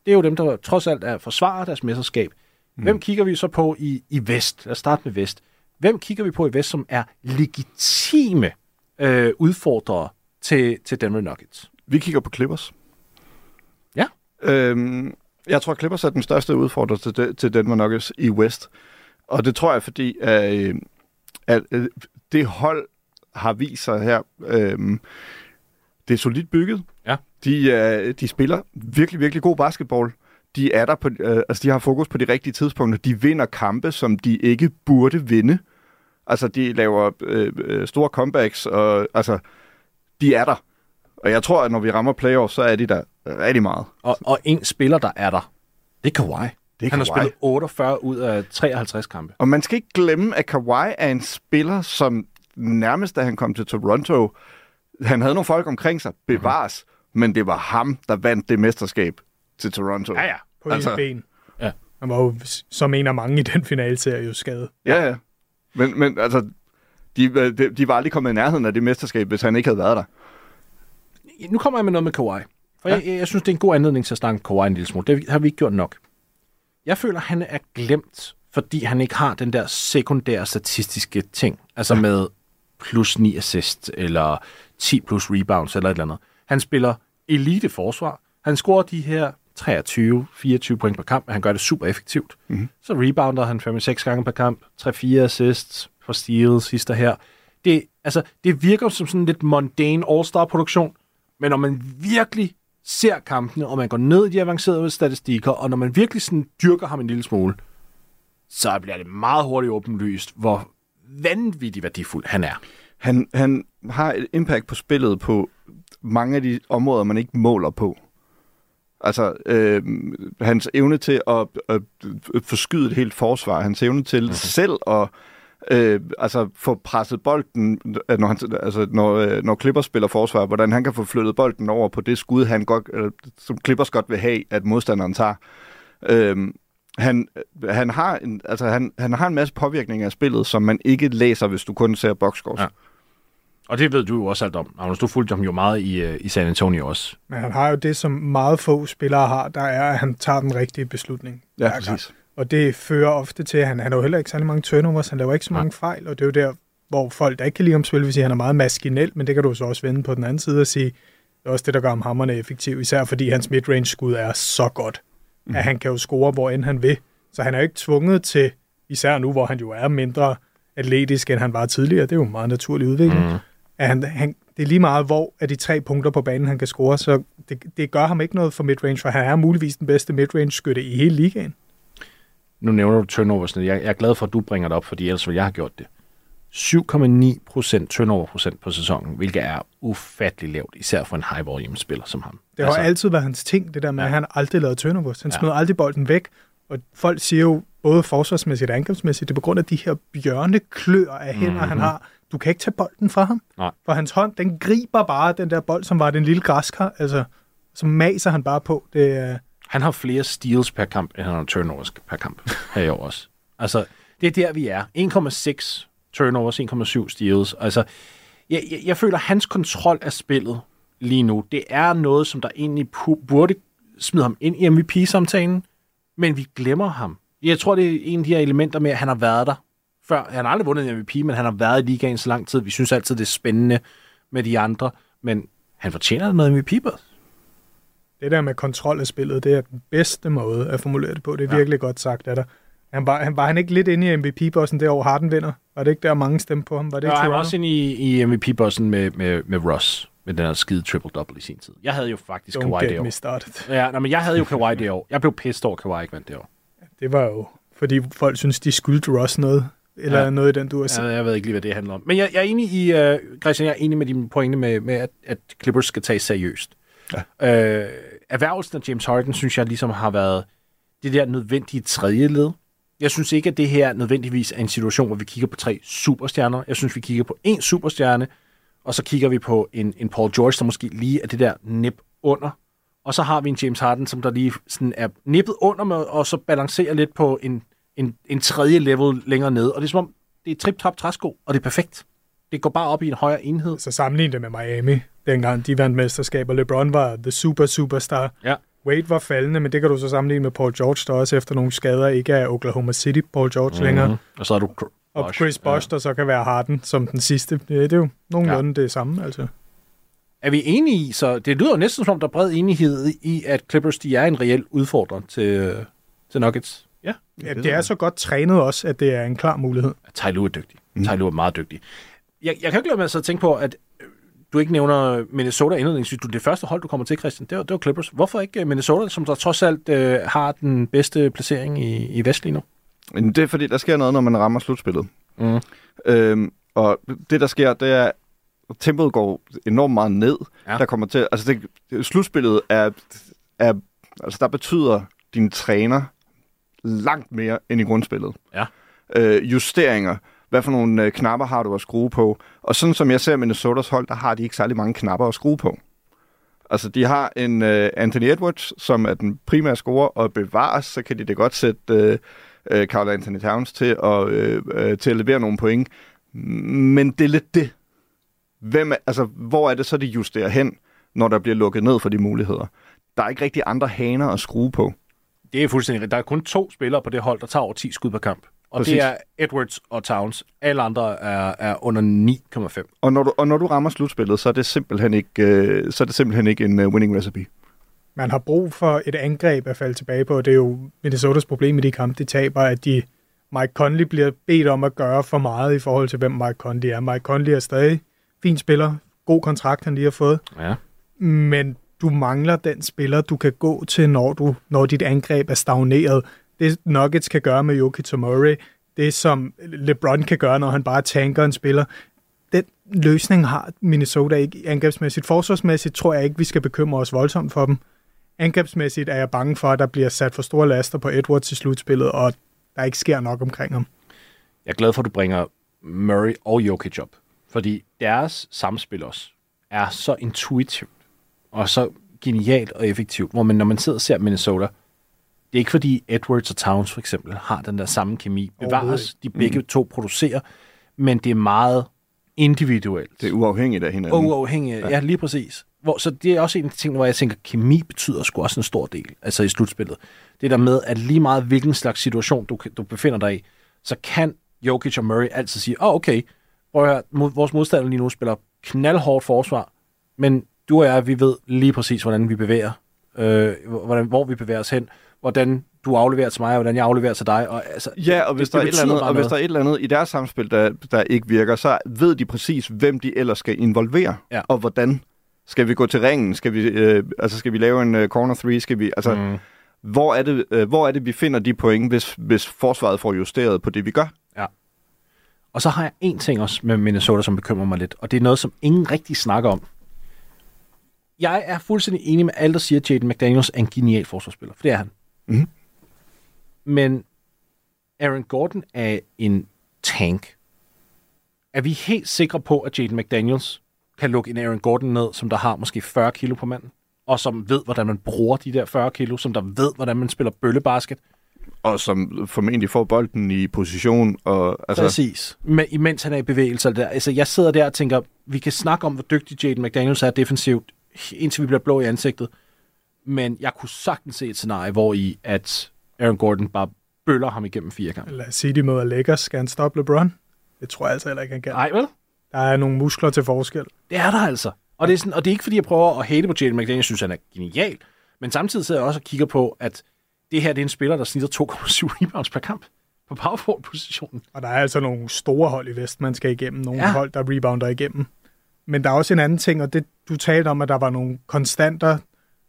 det er jo dem, der trods alt er forsvarer deres mesterskab. Mm. Hvem kigger vi så på i, i Vest? Lad os starte med Vest. Hvem kigger vi på i Vest, som er legitime øh, udfordrere til, til Denver Nuggets? Vi kigger på Clippers. Ja. Øhm, jeg tror, Clippers er den største udfordrer til, de, til Denver Nuggets i West. Og det tror jeg, fordi at, øh, at øh, det hold har vist sig her. Øhm, det er solidt bygget. Ja. De, øh, de spiller virkelig, virkelig god basketball. De er der på, øh, altså de har fokus på de rigtige tidspunkter. De vinder kampe, som de ikke burde vinde. Altså, de laver øh, øh, store comebacks, og altså, de er der. Og jeg tror, at når vi rammer playoffs, så er de der rigtig meget. Og, og en spiller, der er der, det er Kawhi. Det er Han har Kawhi. spillet 48 ud af 53 kampe. Og man skal ikke glemme, at Kawhi er en spiller, som nærmest da han kom til Toronto, han havde nogle folk omkring sig, bevares, mm-hmm. men det var ham, der vandt det mesterskab til Toronto. Ja, ja. på Altså- altså, ben. Ja. Han var jo som en af mange i den finalserie jo skadet. Ja, ja. Men, men altså, de, de, de var aldrig kommet i nærheden af det mesterskab, hvis han ikke havde været der. Nu kommer jeg med noget med Kawhi. For ja. jeg, jeg synes, det er en god anledning til at snakke Kawhi en lille smule. Det har vi ikke gjort nok. Jeg føler, han er glemt, fordi han ikke har den der sekundære statistiske ting. Altså ja. med plus 9 assist, eller 10 plus rebounds, eller et eller andet. Han spiller elite forsvar. Han scorer de her 23-24 point per kamp, og han gør det super effektivt. Mm-hmm. Så rebounder han 5-6 gange per kamp, 3-4 assists for steals, sidste her. Det, altså, det virker som sådan lidt mundane all-star-produktion, men når man virkelig ser kampene, og man går ned i de avancerede statistikker, og når man virkelig sådan dyrker ham en lille smule, så bliver det meget hurtigt åbenlyst, hvor vanvittigt værdifuld han er. Han, han har et impact på spillet på mange af de områder, man ikke måler på. Altså, øh, hans evne til at, at, forskyde et helt forsvar, hans evne til mm-hmm. selv at øh, altså, få presset bolden, øh, når, han, altså, når, øh, når Clippers spiller forsvar, hvordan han kan få flyttet bolden over på det skud, han godt, øh, som Clippers godt vil have, at modstanderen tager. Øh, han, han, har en, altså, han, han har en masse påvirkning af spillet, som man ikke læser, hvis du kun ser boxscores. Ja. Og det ved du jo også alt om. Magnus, du fulgte ham jo meget i, øh, i San Antonio også. Men han har jo det, som meget få spillere har, der er, at han tager den rigtige beslutning. Ja, hver gang. Og det fører ofte til, at han, han har jo heller ikke særlig mange turnovers, han laver ikke så mange fejl, og det er jo der, hvor folk, der ikke kan lide ham spille, vil sige, at han er meget maskinel, men det kan du så også vende på den anden side og sige, det er også det, der gør ham hammerne effektiv, især fordi hans midrange-skud er så godt, mm. at han kan jo score, hvor end han vil. Så han er jo ikke tvunget til, især nu, hvor han jo er mindre atletisk, end han var tidligere, det er jo en meget naturlig udvikling, mm. at han, han, det er lige meget, hvor af de tre punkter på banen, han kan score, så det, det gør ham ikke noget for midrange, for han er muligvis den bedste midrange-skytte i hele ligaen. Nu nævner du turnovers. Jeg, jeg er glad for, at du bringer det op, fordi ellers ville jeg have gjort det. 7,9 procent turnover procent på sæsonen, hvilket er ufattelig lavt, især for en high volume spiller som ham. Det har altså, altid været hans ting, det der med, ja. at han aldrig lavede turnovers. Han smed ja. aldrig bolden væk. Og folk siger jo, både forsvarsmæssigt og angrebsmæssigt, det er på grund af de her bjørneklør af hænder, mm-hmm. han har. Du kan ikke tage bolden fra ham. Nej. For hans hånd, den griber bare den der bold, som var den lille græskar. Altså, så maser han bare på. Det er... Han har flere steals per kamp, end han har turnovers per kamp her i år også. Altså, det er der, vi er. 1,6 turnovers, 1,7 steals. Altså, jeg, jeg, jeg føler, at hans kontrol af spillet lige nu, det er noget, som der egentlig pu- burde smide ham ind i MVP-samtalen, men vi glemmer ham. Jeg tror, det er en af de her elementer med, at han har været der før. Han har aldrig vundet en MVP, men han har været i ligaen så lang tid. Vi synes altid, det er spændende med de andre, men han fortjener noget MVP, det der med kontrol af spillet, det er den bedste måde at formulere det på. Det er Ja. virkelig godt sagt af dig. Han var, han, var han ikke lidt inde i MVP-bossen det år, Harden vinder? Var det ikke der mange stemte på ham? Var det Ja, ikke han var også inde i, i MVP-bossen med, med, med Ross, med den her skide triple-double i sin tid. Jeg havde jo faktisk Don't Kawhi det år. me started. Ja, nej, men jeg havde jo Kawhi det år. Jeg blev pissed over, Kawhi ikke vandt det år. Det var jo, fordi folk synes, de skyldte Ross noget. Eller Ja. ja. noget i den, du har set. Jeg, jeg ved ikke lige, hvad det handler om. Men jeg, jeg er enig i, uh, Christian, jeg er enig med dine pointe med, med at, at Clippers skal tages seriøst. Ja. Øh, erhvervelsen af James Harden, synes jeg ligesom har været det der nødvendige tredje led. Jeg synes ikke, at det her nødvendigvis er en situation, hvor vi kigger på tre superstjerner. Jeg synes, vi kigger på en superstjerne, og så kigger vi på en, en Paul George, der måske lige er det der nip under. Og så har vi en James Harden, som der lige sådan er nippet under med, og så balancerer lidt på en, en, en tredje level længere nede. Og det er som om, det er trip-top træsko, og det er perfekt. Det går bare op i en højere enhed. Så sammenlign det med Miami, dengang de vandt mesterskab, og LeBron var the super superstar. Ja. Wade var faldende, men det kan du så sammenligne med Paul George, der også efter nogle skader ikke er Oklahoma City Paul George mm-hmm. længere. Og så er du Cr- Og. Chris Bosh, der så kan være Harden som den sidste. Det, det er jo nogenlunde ja. det samme, altså. Er vi enige i, så det lyder jo næsten som om, der er bred enighed i, at Clippers de er en reel udfordrer til, til Nuggets. Ja. Ja, det er så godt trænet også, at det er en klar mulighed. Ty Lue er dygtig. Mm. Ty Lue er meget dygtig. jeg, jeg kan ikke lade med at tænke på, at du ikke nævner Minnesota indledningsvis. Du, det første hold, du kommer til, Christian, det var, det var Clippers. Hvorfor ikke øh, Minnesota, som der trods alt øh, har den bedste placering i, i Vest lige nu? Men det er fordi, der sker noget, når man rammer slutspillet. Mm. Øhm, og det, der sker, det er, at tempoet går enormt meget ned. Ja. Der kommer til, altså det, slutspillet er, er, altså der betyder din træner langt mere end i grundspillet. Ja. Øh, justeringer. Hvad for nogle øh, knapper har du at skrue på? Og sådan som jeg ser Minnesotas hold, der har de ikke særlig mange knapper at skrue på. Altså, de har en uh, Anthony Edwards, som er den primære scorer, og bevares, så kan de det godt sætte øh, uh, uh, Carl Anthony Towns til at, uh, uh, til at levere nogle point. Men det er lidt det. Hvem er, altså, hvor er det så, de justerer hen, når der bliver lukket ned for de muligheder? Der er ikke rigtig andre haner at skrue på. Det er fuldstændig. Der er kun to spillere på det hold, der tager over 10 skud per kamp. Og Præcis. det er Edwards og Towns. Alle andre er, er under 9,5. Og når, du, og når du rammer slutspillet, så er det simpelthen ikke, øh, så er det simpelthen ikke en uh, winning recipe. Man har brug for et angreb at falde tilbage på. Det er jo Minnesotas problem i de kampe, de taber, at de Mike Conley bliver bedt om at gøre for meget i forhold til, hvem Mike Conley er. Mike Conley er stadig fin spiller. God kontrakt, han lige har fået. Ja. Men du mangler den spiller, du kan gå til, når, du, når dit angreb er stagneret. Det Nuggets kan gøre med Jokic og Murray, det som LeBron kan gøre, når han bare tanker en spiller, den løsning har Minnesota ikke angrebsmæssigt. Forsvarsmæssigt tror jeg ikke, vi skal bekymre os voldsomt for dem. Angrebsmæssigt er jeg bange for, at der bliver sat for store laster på Edwards i slutspillet, og der ikke sker nok omkring ham. Jeg er glad for, at du bringer Murray og Jokic op. Fordi deres samspil også er så intuitivt og så genialt og effektivt, hvor man, når man sidder og ser Minnesota, det er ikke fordi Edwards og Towns for eksempel har den der samme kemi. Bevares, de begge to producerer, men det er meget individuelt. Det er uafhængigt af hinanden. Og uafhængigt. Ja. ja, lige præcis. Hvor, så det er også en af de ting, hvor jeg tænker, kemi betyder sgu også en stor del, altså i slutspillet. Det der med, at lige meget hvilken slags situation, du, du befinder dig i, så kan Jokic og Murray altid sige, åh, oh, okay, prøv at høre, vores modstander lige nu spiller knaldhårdt forsvar, men du og jeg, vi ved lige præcis, hvordan vi bevæger, øh, hvordan, hvor vi bevæger os hen, hvordan du afleverer til mig, og hvordan jeg afleverer til dig. Og, altså, Ja, og hvis, det der, er et eller andet, og hvis der er et eller andet i deres samspil, der, der ikke virker, så ved de præcis, hvem de ellers skal involvere, Ja. og hvordan. Skal vi gå til ringen? Skal vi, øh, altså, skal vi lave en uh, corner three? Skal vi, altså, mm. hvor, er det, øh, hvor er det, vi finder de point, hvis, hvis forsvaret får justeret på det, vi gør? Og så har jeg en ting også med Minnesota, som bekymrer mig lidt, og det er noget, som ingen rigtig snakker om. Jeg er fuldstændig enig med alle, der siger, at Jaden McDaniels er en genial forsvarsspiller, for det er han. Mhm. Men Aaron Gordon er en tank. Er vi helt sikre på, at Jaden McDaniels kan lukke en Aaron Gordon ned, som der har måske 40 kilo på manden, og som ved, hvordan man bruger de der 40 kilo, som der ved, hvordan man spiller bøllebasket? Og som formentlig får bolden i position. Og, altså, Præcis. Men, imens han er i bevægelse. Der. Altså, jeg sidder der og tænker, vi kan snakke om, hvor dygtig Jaden McDaniels er defensivt, indtil vi bliver blå i ansigtet. Men jeg kunne sagtens se et scenarie, hvor i at Aaron Gordon bare bøller ham igennem fire gange. Lad os sige, de møder Lakers. Skal han stoppe LeBron? Det tror jeg altså heller ikke, han kan. Nej, vel? Der er nogle muskler til forskel. Det er der altså. Og det er, sådan, og det er ikke, fordi jeg prøver at hate på Jaden McDaniels, jeg synes, han er genial. Men samtidig sidder jeg også og kigger på, at det her det er en spiller, der snitter 2,7 rebounds per kamp på power forward-positionen. Og der er altså nogle store hold i Vest, man skal igennem. Nogle ja. hold, der rebounder igennem. Men der er også en anden ting, og det du talte om, at der var nogle konstanter,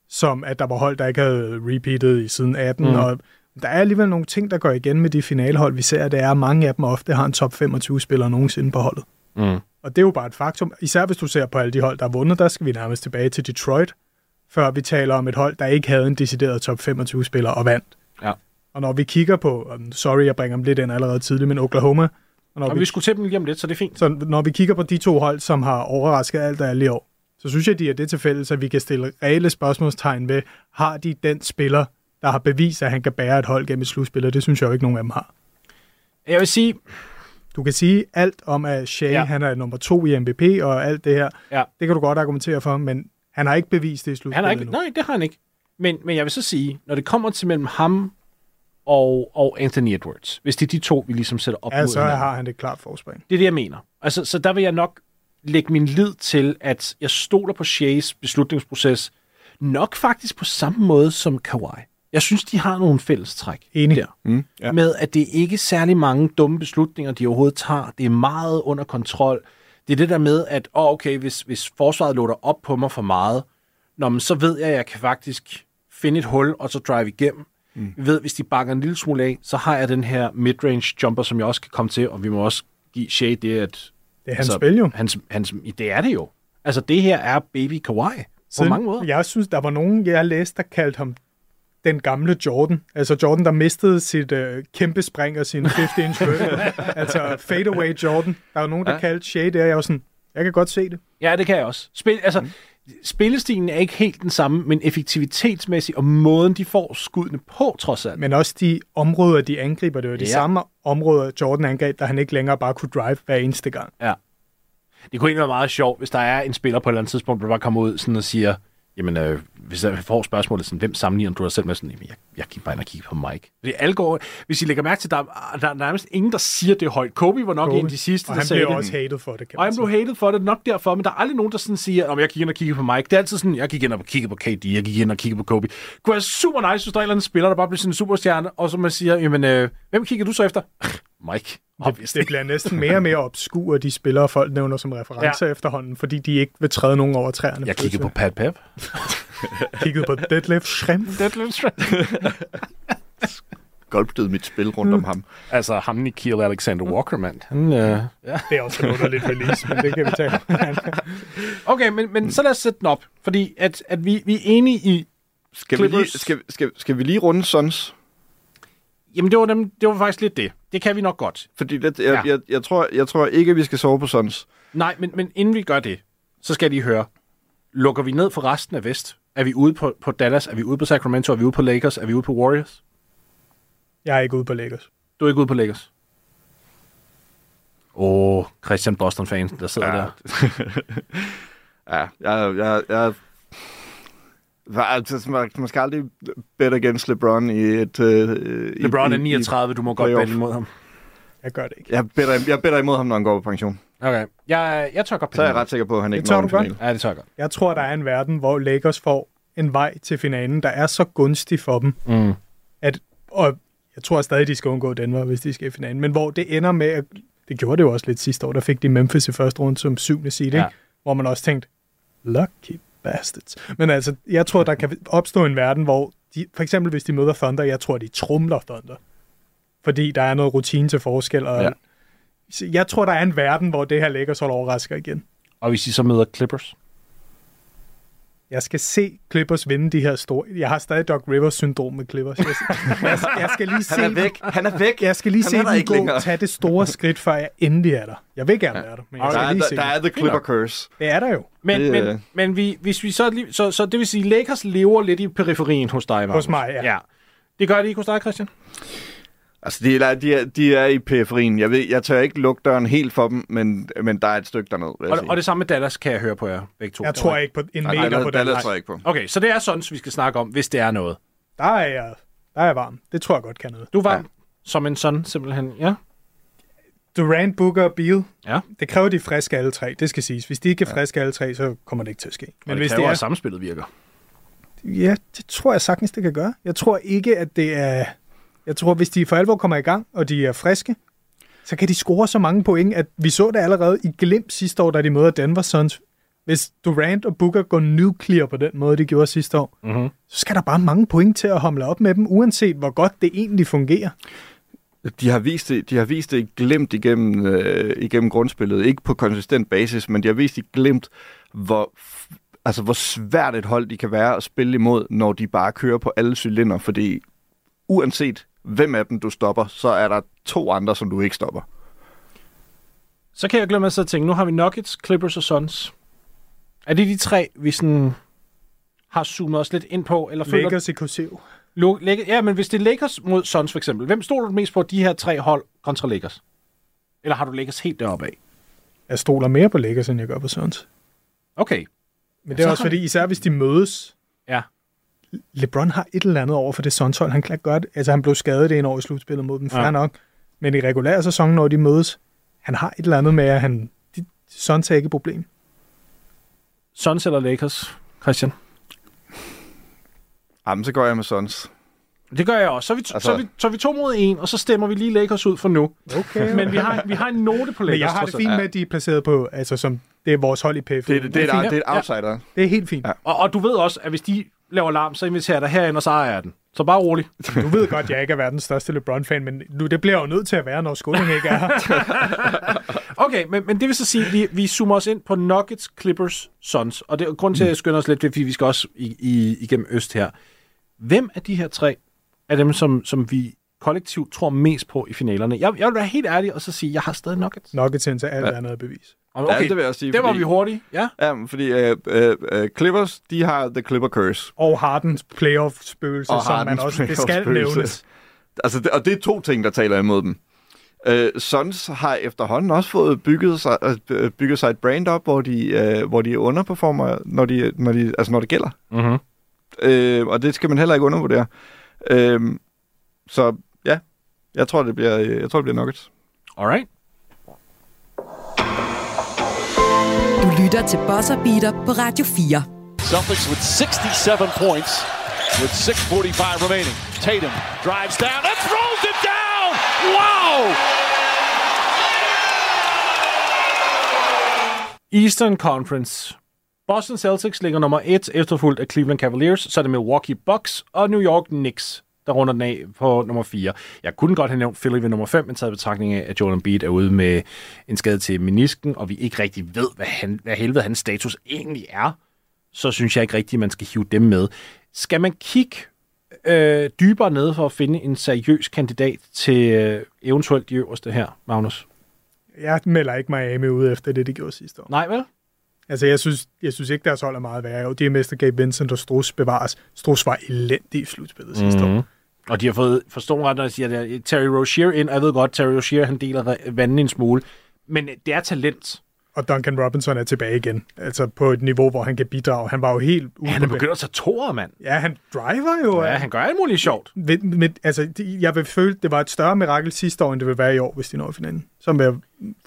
som at der var hold, der ikke havde repeatet i siden 18. Mm. Og der er alligevel nogle ting, der går igen med de finalehold, vi ser. Det er, at mange af dem ofte har en top 25-spiller nogensinde på holdet. Mm. Og det er jo bare et faktum. Især hvis du ser på alle de hold, der har vundet, der skal vi nærmest tilbage til Detroit, før vi taler om et hold, der ikke havde en decideret top 25-spiller og vandt. Ja. Og når vi kigger på, sorry, jeg bringer dem lidt ind allerede tidligt, men Oklahoma, og når Og vi skulle til dem lige om lidt, så det er fint. så når vi kigger på de to hold, som har overrasket alt og alle i år, så synes jeg, de er det til fælles, at vi kan stille reelle spørgsmålstegn ved, har de den spiller, der har bevist, at han kan bære et hold gennem et slutspil, og det synes jeg jo ikke, nogen af dem har. Jeg vil sige, Du kan sige alt om, at Shea, Ja. han er nummer to i MVP og alt det her. Ja. Det kan du godt argumentere for, men han har ikke bevist det i slutspillet Han har ikke, endnu. nej, det har han ikke. Men, men jeg vil så sige, når det kommer til mellem ham og, og Anthony Edwards, hvis det er de to, vi ligesom sætter op Ja, mod så hinanden, har han et klart forspring. det er det, jeg mener. Altså, så der vil jeg nok lægge min lid til, at jeg stoler på Shays beslutningsproces, nok faktisk på samme måde som Kawhi. Jeg synes, de har nogle fællestræk Enig. der. Mm, ja. Med at det ikke er særlig mange dumme beslutninger, de overhovedet tager. Det er meget under kontrol. Det er det der med, at oh, okay, hvis, hvis forsvaret låter op på mig for meget, når man så ved jeg, at jeg kan faktisk finde et hul, og så drive igennem. Mm. Vi ved, hvis de bakker en lille smule af, så har jeg den her midrange jumper, som jeg også kan komme til, og vi må også give Shea det, at... Det er hans spil jo. Hans, hans, det er det jo. Altså, det her er baby Kawhi. På mange måder. Jeg synes, der var nogen, jeg læste, der kaldte ham den gamle Jordan. Altså Jordan, der mistede sit øh, kæmpe spring og sin 50-inch vertical. altså fadeaway Jordan. Der var nogen, der Ja. kaldte Shea og jeg var sådan, jeg kan godt se det. Ja, det kan jeg også. Spil, altså, mm. Spillestilen er ikke helt den samme, men effektivitetsmæssigt og måden, de får skuddene på, trods alt. Men også de områder, de angriber, det var de Ja. samme områder, Jordan angreb, der han ikke længere bare kunne drive hver eneste gang. Ja. Det kunne egentlig være meget sjovt, hvis der er en spiller på et eller andet tidspunkt, der bare kommer ud sådan og siger, jamen, øh, hvis jeg får spørgsmålet, sådan, hvem sammenligner du dig selv med? Sådan, jamen, jeg, jeg gik bare ind og kigge på Mike. Fordi alle går, hvis I lægger mærke til, der, er- der er nærmest ingen, der siger det højt. Kobe var nok Kobe. en af de sidste, Og der han sagde blev det. også hated for det, kan Og han blev hated for det nok derfor, men der er aldrig nogen, der sådan siger, om jeg gik ind og kiggede på Mike. Det er altid sådan, jeg gik ind og kiggede på KD, jeg gik ind og kiggede på Kobe. Det kunne være super nice, hvis der er en spiller, der bare bliver sådan en superstjerne, og så man siger, jamen, øh, hvem kigger du så efter? Mike. Obviously. Det bliver næsten mere og mere obskur, de spillere, folk nævner som referencer ja. efterhånden, fordi de ikke vil træde nogen over træerne. Jeg kiggede på Pat Pep. kiggede på Deadlift Shrimp. Golfstød mit spil rundt om ham. altså ham Nikhil Alexander Walker, mand. Han, øh, ja. Det er også en underligt release, men det kan vi tage. Okay, men, men så lad os sætte den op, fordi at, at vi, vi er enige i, Skal vi, lige, skal, skal, skal vi lige runde Suns? Jamen det var, dem, det var faktisk lidt det. Det kan vi nok godt. Fordi det, jeg, Ja. jeg, jeg, tror, jeg tror ikke, at vi skal sove på Suns. Nej, men, men inden vi gør det, så skal lige høre, lukker vi ned for resten af Vest? Er vi ude på, på Dallas? Er vi ude på Sacramento? Er vi ude på Lakers? Er vi ude på Warriors? Jeg er ikke ude på Lakers. Du er ikke ude på Lakers? Åh, oh, Christian Boston-fan, der sidder ja. Der. Ja, jeg... jeg, jeg altså, man, man skal aldrig bet against LeBron i et... Øh, i- LeBron er i- 39, du må godt vælge imod ham. Jeg gør det ikke. I, jeg, better, jeg better imod ham, når han går på pension. Okay, jeg, jeg tør godt Så er jeg ret sikker på, at han ikke Det tør når du en godt. finale. Ja, det tør jeg godt. Jeg tror, der er en verden, hvor Lakers får en vej til finalen, der er så gunstig for dem, Mm. at, og jeg tror stadig, de skal undgå Denver, hvis de skal i finalen, men hvor det ender med, at, det gjorde det jo også lidt sidste år, der fik de Memphis i første runde som syvende seed, Ja. ja. hvor man også tænkte, lucky bastards. Men altså, jeg tror, der kan opstå en verden, hvor de, for eksempel hvis de møder Thunder, jeg tror, de trumler Thunder. Fordi der er noget rutine til forskel, og Ja. jeg tror, der er en verden, hvor det her Lakers hold overrasker igen. Og hvis I så møder Clippers? Jeg skal se Clippers vinde de her store... Jeg har stadig Doc Rivers-syndrom med Clippers. Jeg, jeg, jeg skal lige se Han er dem- væk. Han er væk. Jeg skal lige Han se er der dem gå længere. tage det store skridt, før jeg endelig er der. Jeg vil gerne være der, men jeg Der skal er, lige der, se der er det. The Clipper Curse. Det er der jo. Men, Det, men, øh, men vi, hvis vi så, lige, så, så det vil sige, Lakers lever lidt i periferien hos dig, Magnus. Hos mig, ja. ja. Det gør det ikke hos dig, Christian? Altså, de er, de, er, de er i periferien. Jeg, ved, jeg tør ikke lukke døren helt for dem, men, men der er et stykke dernede, vil jeg Og, sige. og det samme med Dallas, kan jeg høre på jer begge to. Jeg tror ikke på en Nej, meter Dallas, på den. Dallas Nej. tror jeg ikke på. Okay, så det er sådan, vi skal snakke om, hvis det er noget. Der er jeg, der er jeg varm. Det tror jeg godt kan noget. Du var ja. som en sådan, simpelthen. Ja. Durant, Booker og Beal. Ja. Det kræver, de er friske alle tre. Det skal siges. Hvis de ikke er friske alle tre, så kommer det ikke til at ske. Men Men det hvis kræver, det at er, samspillet virker. Ja, det tror jeg sagtens, det kan gøre. Jeg tror ikke, at det er... Jeg tror, hvis de for alvor kommer i gang, og de er friske, så kan de score så mange point, at vi så det allerede i glimt sidste år, da de møder Denver Suns. Hvis Durant og Booker går nuclear på den måde, de gjorde sidste år, Mm-hmm. så skal der bare mange point til at hamle op med dem, uanset hvor godt det egentlig fungerer. De har vist det, de har vist det glemt igennem, øh, igennem grundspillet. Ikke på konsistent basis, men de har vist det glemt, hvor, altså, hvor svært et hold de kan være at spille imod, når de bare kører på alle cylinder. Fordi uanset hvem af dem du stopper, så er der to andre, som du ikke stopper. Så kan jeg glemme at sidde og tænke, nu har vi Nuggets, Clippers og Suns. Er det de tre, vi sådan har zoomet os lidt ind på? Eller føler Lakers i kursiv. Ja, men hvis det er Lakers mod Suns for eksempel, hvem stoler du mest på de her tre hold kontra Lakers? Eller har du Lakers helt deroppe af? Jeg stoler mere på Lakers, end jeg gør på Suns. Okay. Men det er Så også har fordi, især hvis de mødes, Ja. LeBron har et eller andet over for det Suns hold. Han kan gøre det. Altså, han blev skadet det en år i slutspillet mod dem, fair Ja. ja. nok. Men i regulær sæson, når de mødes, han har et eller andet med, at han, de, Suns er ikke et problem. Suns eller Lakers, Christian? Jamen, så går jeg med Suns. Det gør jeg også. Så er vi, altså... så er vi, så er vi to mod en, og så stemmer vi lige Lakers ud for nu. Okay. Men vi har, vi har en note på Lakers. Men jeg har det fint med, at de er placeret på, altså som det er vores hold i PF. Det, det, det, det, er, et- det er et ja. outsider. det er helt fint. Ja. Og, og du ved også, at hvis de laver larm, så inviterer jeg dig herind, og så ejer jeg den. Så bare rolig. Du ved godt, at jeg ikke er verdens største LeBron-fan, men nu, det bliver jo nødt til at være, når Skåning ikke er her. Okay, men, men det vil så sige, at vi, vi zoomer os ind på Nuggets, Clippers, Suns. Og det er grund til, at jeg skynder os lidt, fordi vi skal også i, i, igennem Øst her. Hvem af de her tre er dem, som, som vi kollektivt tror mest på i finalerne? Jeg, jeg vil være helt ærlig og så sige, at jeg har stadig Nuggets. Nuggets indtil alt andet er bevis. Og Ja, det vil jeg sige, Det var fordi- vi hurtige, ja. Ja, fordi øh, øh, øh, Clippers, de har The Clipper Curse. Og Hardens playoff-spøgelse, Og som man Hardens også det skal nævnes. Altså, det, og det er to ting, der taler imod dem. Øh, Suns har efterhånden også fået bygget sig, øh, bygget sig et brand op, hvor de, øh, hvor de underperformer, når, de, når, de, altså, når det gælder. Mm-hmm. Øh, og det skal man heller ikke undervurdere. Øh, så ja, jeg tror, det bliver, øh, jeg tror, det bliver Nuggets. Alright. Lytter til Buzzer Beater på Radio 4. Celtics with 67 points with 6.45 remaining. Tatum drives down and throws it down! Wow! Eastern Conference. Boston Celtics ligger nummer 1, efterfulgt af Cleveland Cavaliers, så er det Milwaukee Bucks og New York Knicks, der runder den af på nummer 4. Jeg kunne godt have nævnt Philly ved nummer 5, men taget betragtning af, at Jordan Embiid er ude med en skade til menisken, og vi ikke rigtig ved, hvad, han, hvad helvede hans status egentlig er, så synes jeg ikke rigtigt, man skal hive dem med. Skal man kigge øh, dybere ned for at finde en seriøs kandidat til øh, eventuelt de øverste her, Magnus? Jeg melder ikke Miami ud efter det, de gjorde sidste år. Nej, vel? Altså, jeg synes, jeg synes ikke, deres hold er meget værre. Jo, de er mester Gabe Vincent og Strus bevares. Strus var elendig i slutspillet sidste år. Og de har fået forstået ret, når jeg siger, at Terry Rozier ind. Jeg ved godt, Terry Rozier, han deler vandet en smule. Men det er talent. Og Duncan Robinson er tilbage igen. Altså på et niveau, hvor han kan bidrage. Han var jo helt ude Han er begyndt at tage toer, mand. Ja, han driver jo. Ja, han gør alt muligt sjovt. Med, med, altså, det- jeg vil føle, det var et større mirakel sidste år, end det vil være i år, hvis de når finalen. Så vil jeg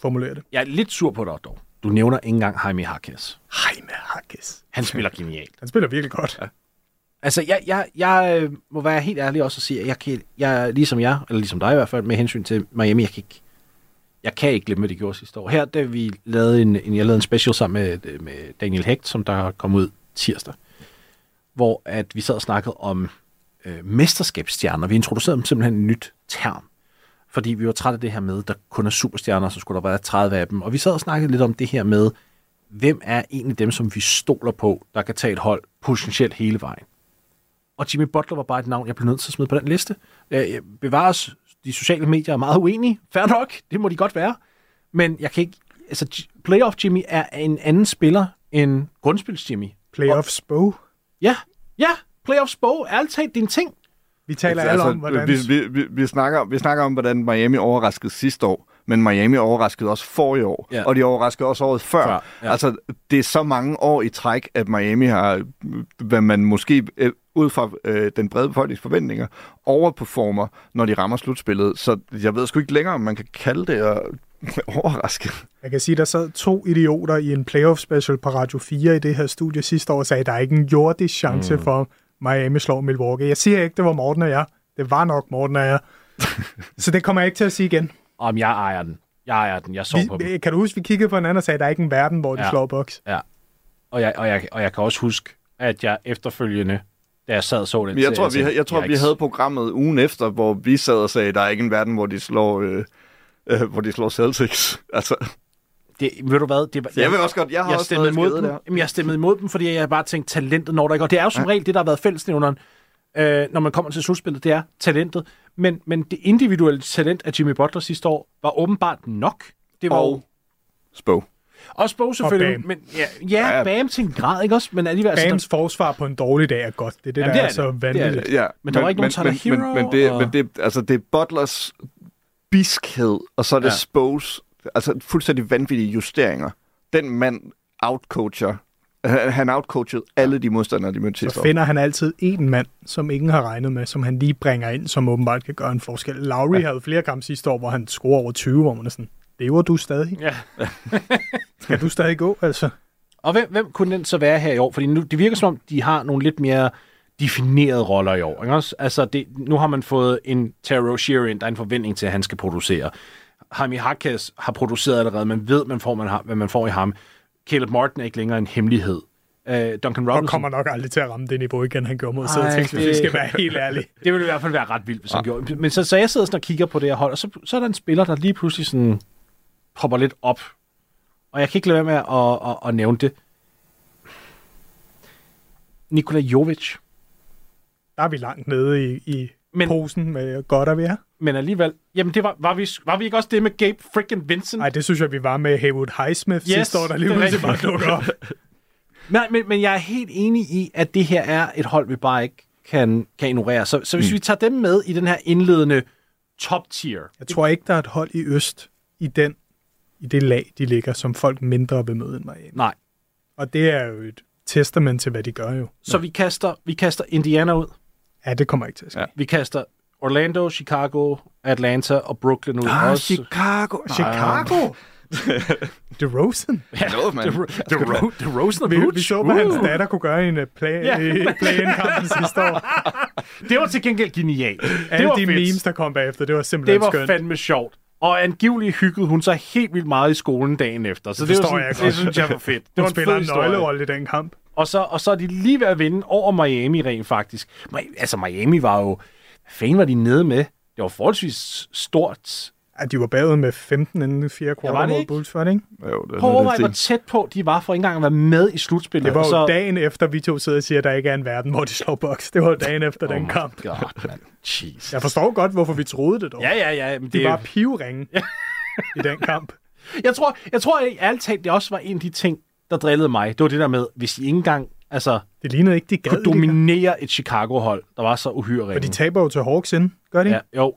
formulere det. Jeg er lidt sur på dig, dog. Du nævner ikke engang Jaime Harkes. Jaime Harkes. Han spiller genialt. Han spiller virkelig godt. Ja. Altså, jeg, jeg, jeg øh, må være helt ærlig også og sige, at jeg, kan, jeg ligesom jeg, eller ligesom dig i hvert fald, med hensyn til Miami, jeg kan ikke, jeg kan ikke glemme, hvad de gjorde sidste år. Her, da vi lavede en, en, jeg lavede en special sammen med, øh, med Daniel Hecht, som der kom ud tirsdag, hvor at vi sad og snakkede om øh, mesterskabsstjerner. Vi introducerede dem simpelthen en nyt term, fordi vi var trætte af det her med, der kun er superstjerner, så skulle der være 30 af dem. Og vi sad og snakkede lidt om det her med, hvem er egentlig dem, som vi stoler på, der kan tage et hold potentielt hele vejen. Og Jimmy Butler var bare et navn, jeg blev nødt til at smide på den liste. Øh, Bevares, de sociale medier er meget uenige. Fair nok, det må de godt være. Men jeg kan ikke... Altså, Playoff Jimmy er en anden spiller end grundspils Jimmy. Playoffs bog. Ja, ja, Playoffs bog, ærligt talt, det er en ting. Vi taler alle om, hvordan... Altså, vi, vi, vi, vi, snakker, vi snakker om, hvordan Miami overraskede sidste år, men Miami overraskede også for i år, Ja. og de overraskede også året før. Før, ja. Altså, det er så mange år i træk, at Miami har, hvad man måske øh, ud fra øh, den brede befolknings forventninger, overperformer, når de rammer slutspillet. Så jeg ved sgu ikke længere, om man kan kalde det at overraske. Jeg kan sige, der sad to idioter i en playoff special på Radio 4 i det her studie sidste år og sagde, at der er ikke en jordisk chance mm. for Miami slår Milwaukee. Jeg siger ikke, det var Morten og jeg. Det var nok Morten og jeg. Så det kommer jeg ikke til at sige igen. Om jeg ejer den. Jeg ejer den. Jeg så på dem. Kan du huske, vi kiggede på hinanden og sagde, at der er ikke en verden, hvor de Ja. slår Bucks. Og jeg, og, jeg, og jeg kan også huske, at jeg efterfølgende, da jeg sad og så den... Men jeg tror, vi, jeg tror, vi havde programmet ugen efter, hvor vi sad og sagde, at der er ikke en verden, hvor de slår, øh, øh, hvor de slår Celtics. Altså, Det, ved du hvad? Det, var- så jeg vil også godt, jeg har jeg også stemmede imod dem. der. Jamen, jeg stemmede imod dem, fordi jeg bare tænkte, talentet når der ikke. Og det er jo som regel det, der har været fællesnævneren, øh, når man kommer til slutspillet, det er talentet. Men, men det individuelle talent af Jimmy Butler sidste år var åbenbart nok. Det var Og jo Spo. også Bo selvfølgelig, Bam. men ja, ja, Ja. Bam til en grad, ikke også? Men alligevel, altså, Bams forsvar på en dårlig dag er godt. Det er det, Jamen, der det er, er så det. Det er vanvittigt. det. Ja, Men der var ikke nogen Tyler men, Hero, men, men, det, og- men det, altså, det er Butlers biskhed, og så er det ja. Spos, altså fuldstændig vanvittige justeringer. Den mand outcoacher, han, han outcoachede alle de modstandere, de mødte sidste Så år. finder han altid en mand, som ingen har regnet med, som han lige bringer ind, som åbenbart kan gøre en forskel. Lowry ja. havde flere kampe sidste år, hvor han scorer over 20, hvor man er sådan, lever du stadig? Ja. Kan du stadig gå, altså? Og hvem, hvem kunne den så være her i år? Fordi nu, det virker som om, de har nogle lidt mere definerede roller i år. Ikke også? Altså, det, nu har man fået en Rozier ind, der er en forventning til, at han skal producere. Jaime Hakkes har produceret allerede. Man ved, man får, man har, hvad man får i ham. Caleb Martin er ikke længere en hemmelighed. Uh, Duncan Robinson... Og kommer nok aldrig til at ramme det niveau igen, han gjorde mod Ej, Celtics, hvis det- vi skal være helt ærlige. Det ville i hvert fald være ret vildt, hvis han gjorde. Men så, så jeg sidder sådan og kigger på det her hold, og så, så er der en spiller, der lige pludselig sådan popper lidt op. Og jeg kan ikke lade være med at, at, at, at nævne det. Nikola Jovic. Der er vi langt nede i, i Men- Men... posen med godt at være. Men alligevel, jamen det var, var, vi, var vi ikke også det med Gabe freaking Vincent? Nej, det synes jeg, vi var med Haywood Highsmith Yes, sidste år, der lige pludselig bare dukker op. Nej, men, men jeg er helt enig i, at det her er et hold, vi bare ikke kan, kan ignorere. Så, så hvis mm. vi tager dem med i den her indledende top tier, Jeg tror ikke, der er et hold i Øst i, den, i det lag, de ligger, som folk mindre møde end Miami. nej. Og det er jo et testament til, hvad de gør jo. Så vi kaster, vi kaster Indiana ud. Ja, det kommer ikke til at ske. Ja. Vi kaster Orlando, Chicago, Atlanta og Brooklyn ud. Ah, også. Chicago. Chicago! DeRozan. Hello, man. The, the, Ro- the Rosen og Vi, Booch. vi så, hvad hans Uh. datter kunne gøre i en uh, play, Ja. yeah. play-in-kampen sidste år. Det var til gengæld genialt. Det Alle var de fedt. memes, der kom bagefter, det var Det simpelthen var skønt. fandme sjovt. Og angiveligt hyggede hun sig helt vildt meget i skolen dagen efter. Så det, Det var sådan, jeg det synes jeg var fedt. Det Hun var spiller en nøglerolle i den kamp. Og så, og så er de lige ved at vinde over Miami rent faktisk. Altså Miami var jo... Fanden var de nede med? Det var forholdsvis stort. Ja, de var bagud med 15 inden fire var kvarter det mod? Bulls, var det ikke? Jo, det er Prøv at hvor tæt på de var for ikke engang at være med i slutspillet. Det var jo så... dagen efter, vi to sidder og siger, at der ikke er en verden, hvor de slår boks. Det var jo dagen efter Oh den kamp. God, man. Jeez. Jeg forstår godt, hvorfor vi troede det dog. Ja, ja, ja. Men De det, var pivringe i den kamp. Jeg tror, jeg tror at ærligt talt, det også var en af de ting, der drillede mig. Det var det der med, hvis I ikke engang altså, Det lignede ikke, de gad kunne det dominere et Chicago-hold, der var så uhyre Og de taber jo til Hawks ind. Gør de? Ja, jo.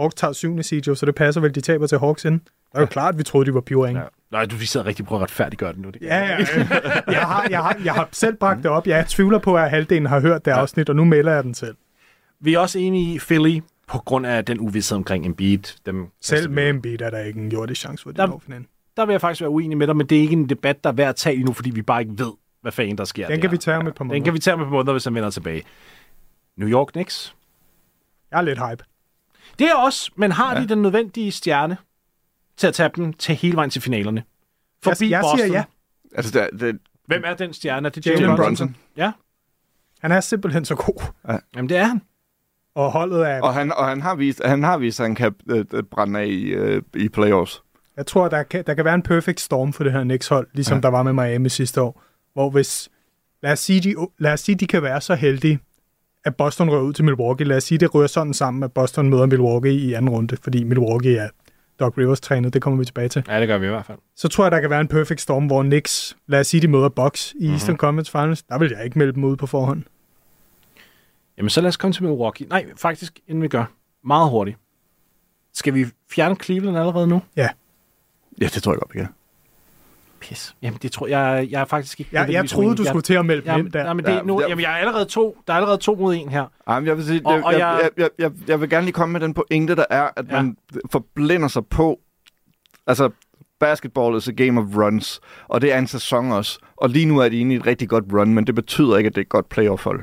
Hawks tager syvende seed jo, så det passer vel, de taber til Hawks ind. Det er jo klart, at vi troede, de var pivringe. Ja. Nej, du vi sidder rigtig på at retfærdiggøre det nu. Det Ja, ja, ja. Jeg har, jeg, har, jeg har selv bragt det op. Jeg tvivler på, at halvdelen har hørt det afsnit, og nu melder jeg den selv. Vi er også enige i Philly, på grund af den uvidshed omkring Embiid. Dem Selv med Embiid er der ikke en jordisk chance for, at de Der- når finalen. Der vil jeg faktisk være uenig med dig, men det er ikke en debat, der er værd at tage nu, fordi vi bare ikke ved, hvad fanden der sker Den der. kan vi tage om et par måneder. Den kan vi tage om et par måneder, hvis han vender tilbage. New York Knicks. Jeg er lidt hype. Det er også, men har ja. de den nødvendige stjerne til at tage dem til hele vejen til finalerne? Forbi jeg, jeg Boston. siger ja. Altså, det, det, Hvem er den stjerne? Er Det Jalen Jalen Brunson. Ja, Han er simpelthen så god. jamen det er han. Og holdet er... og han, og han har vist, han har vist, at han kan øh, øh, brænde af i, øh, i playoffs. Jeg tror, der kan, der kan være en perfect storm for det her Knicks-hold, ligesom ja. der var med Miami sidste år. Hvor hvis... Lad os, sige, de, lad os sige, de kan være så heldige, at Boston rører ud til Milwaukee. Lad os sige, det rører sådan sammen, at Boston møder Milwaukee i anden runde, fordi Milwaukee er Doc Rivers trænet. Det kommer vi tilbage til. Ja, det gør vi i hvert fald. Så tror jeg, der kan være en perfect storm, hvor Knicks, lad os sige, de møder Bucks i Eastern Mhm. Conference Finals. Der vil jeg ikke melde dem ud på forhånd. Jamen, så lad os komme til Milwaukee. Nej, faktisk, inden vi gør. Meget hurtigt. Skal vi fjerne Cleveland allerede nu? Ja. Ja, det tror jeg godt, vi kan. Pis. Jamen, det tror jeg, jeg er faktisk ikke... Jeg, jeg troede, du Jeg- skulle til at melde Jamen, ind der. nej, men det, Ja, nu, jeg- jamen, jeg er allerede to. Der er allerede to mod en her. Ej, men jeg vil sige, Og- jeg, og jeg, jeg- jeg, jeg, jeg, vil gerne lige komme med den pointe, der er, at Ja. man forblinder sig på, altså basketball is a game of runs, og det er en sæson også. Og lige nu er de inde i et rigtig godt run, men det betyder ikke, at det er et godt playoff-hold.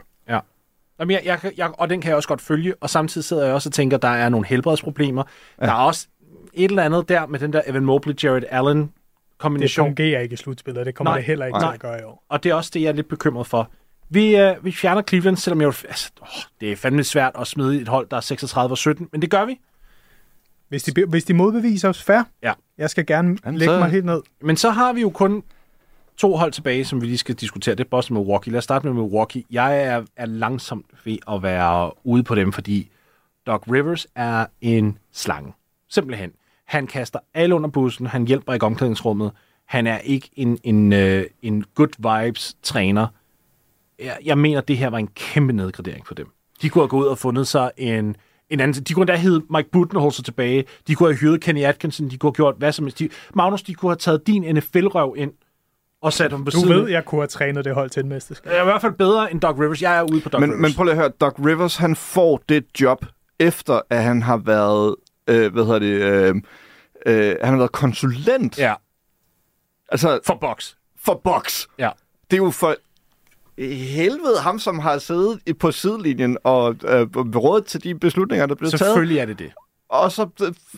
Jamen, jeg, jeg, jeg, og den kan jeg også godt følge, og samtidig sidder jeg også og tænker, at der er nogle helbredsproblemer. Ja. Der er også et eller andet der med den der Evan Mobley, Jared Allen Det kombination, fungerer ikke i slutspillet. Det kommer Nej. det heller ikke Nej. til at gøre i år. og det er også det, jeg er lidt bekymret for. Vi, øh, vi fjerner Cleveland, selvom jeg, jo- altså, åh, det er fandme svært at smide et hold, der er 36 og 17, men det gør vi. Hvis de, hvis de modbeviser os fair, Ja. jeg skal gerne Jamen, lægge så- mig helt ned. Men så har vi jo kun to hold tilbage, som vi lige skal diskutere. Det er Boston og Milwaukee. Lad os starte med Milwaukee. Jeg er, er langsomt ved at være ude på dem, fordi Doc Rivers er en slange. Simpelthen. Han kaster alle under bussen. Han hjælper ikke omklædningsrummet. Han er ikke en, en, øh, en good vibes træner. Jeg, jeg mener, det her var en kæmpe nedgradering for dem. De kunne have gået ud og fundet sig en, en anden... De kunne endda hedde Mike Budenholzer tilbage. De kunne have hyret Kenny Atkinson. De kunne have gjort hvad som helst. De, Magnus, de kunne have taget din NFL-røv ind og sat ham på Du siden. ved, jeg kunne have trænet det hold til en mesterskab. Jeg er i hvert fald bedre end Doc Rivers. Jeg er ude på Doc Men, Rivers. men prøv lige at høre, Doc Rivers, han får det job, efter at han har været, øh, hvad hedder det, øh, øh, han har været konsulent. Ja, Altså, for box. for Box. Ja. Det er jo for helvede ham, som har siddet på sidelinjen og øh, rådet til de beslutninger, der blev taget. Selvfølgelig er det det. Og så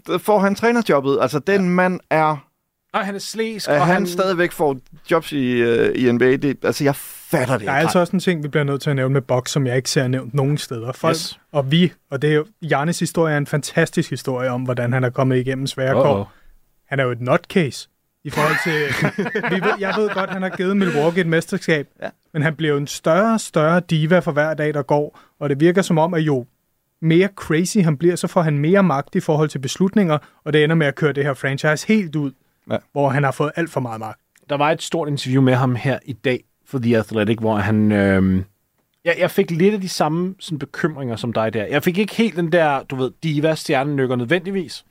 øh, får han trænerjobbet. Altså, den ja. mand er... Og han er slæsk, At og han, han... stadigvæk får jobs i, øh, i NBA, det, altså, jeg fatter det Der er altså også en ting, vi bliver nødt til at nævne med Box, som jeg ikke ser nævnt nogen steder. Folk, Yes. Og vi, og det er jo, Jarnes historie er en fantastisk historie om, hvordan han er kommet igennem svære kår. Uh-oh. Han er jo et nutcase i forhold til... vi ved, jeg ved godt, han har givet Milwaukee et mesterskab, Ja. men han bliver jo en større og større diva for hver dag, der går, og det virker som om, at jo mere crazy han bliver, så får han mere magt i forhold til beslutninger, og det ender med at køre det her franchise helt ud, Ja. hvor han har fået alt for meget magt. Der var et stort interview med ham her i dag for The Athletic, hvor han... Øh... Jeg, jeg fik lidt af de samme sådan, bekymringer som dig der. Jeg fik ikke helt den der, du ved, diva-stjernenykker nødvendigvis,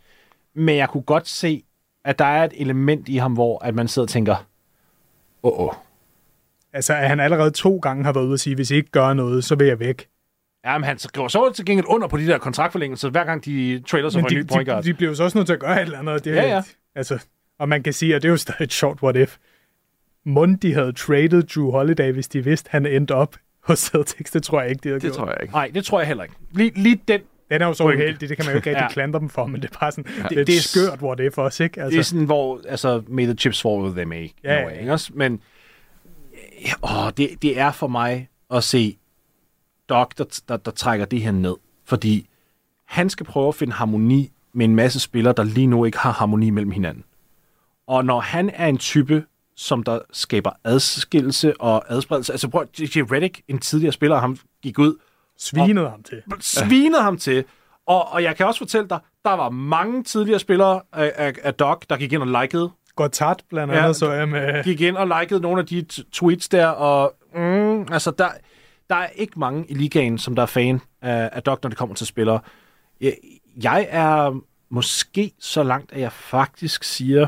men jeg kunne godt se, at der er et element i ham, hvor at man sidder og tænker, åh, oh, oh. Altså, at han allerede to gange har været ude og sige, hvis I ikke gør noget, så vil jeg væk. Ja, men han skriver så til gengæld under på de der kontraktforlængelser, hver gang de trailer sig Men for en de, ny point de, guard. de bliver jo så også nødt til at gøre et eller andet. Det, er- Ja, ja. Altså, og man kan sige, at det er jo stadig et short what if. Mund, de havde traded Drew Holiday, hvis de vidste, han endte op hos Celtics. Det tror jeg ikke, de havde Det gjort. tror jeg ikke. Nej, det tror jeg heller ikke. Lige, lige den, Den er jo så uheldig, det kan man jo ikke rigtig Ja. ja. klandre dem for, men det er bare sådan, det, Det- det er det er et skørt what if også, ikke? altså. det er sådan, hvor, altså, may the chips fall where they may. Ja, no ja, way, ja. ikke også? Men ja, åh, det, det er for mig at se Doc, der, der, der trækker det her ned. Fordi han skal prøve at finde harmoni med en masse spillere, der lige nu ikke har harmoni mellem hinanden. Og når han er en type, som der skaber adskillelse og adspredelse. Altså prøv, J.J. Redick, en tidligere spiller, ham gik ud, svinede ham til. svinede ham til. Og, og jeg kan også fortælle dig, der var mange tidligere spillere af, af, af Doc, der gik ind og likede Gortat blandt Ja. andet, så jeg med... gik ind og likede nogle af de tweets der, og mm, altså, der, der er ikke mange i ligaen, som der er fan af, af Doc, når det kommer til spillere. Jeg, jeg er måske så langt, at jeg faktisk siger,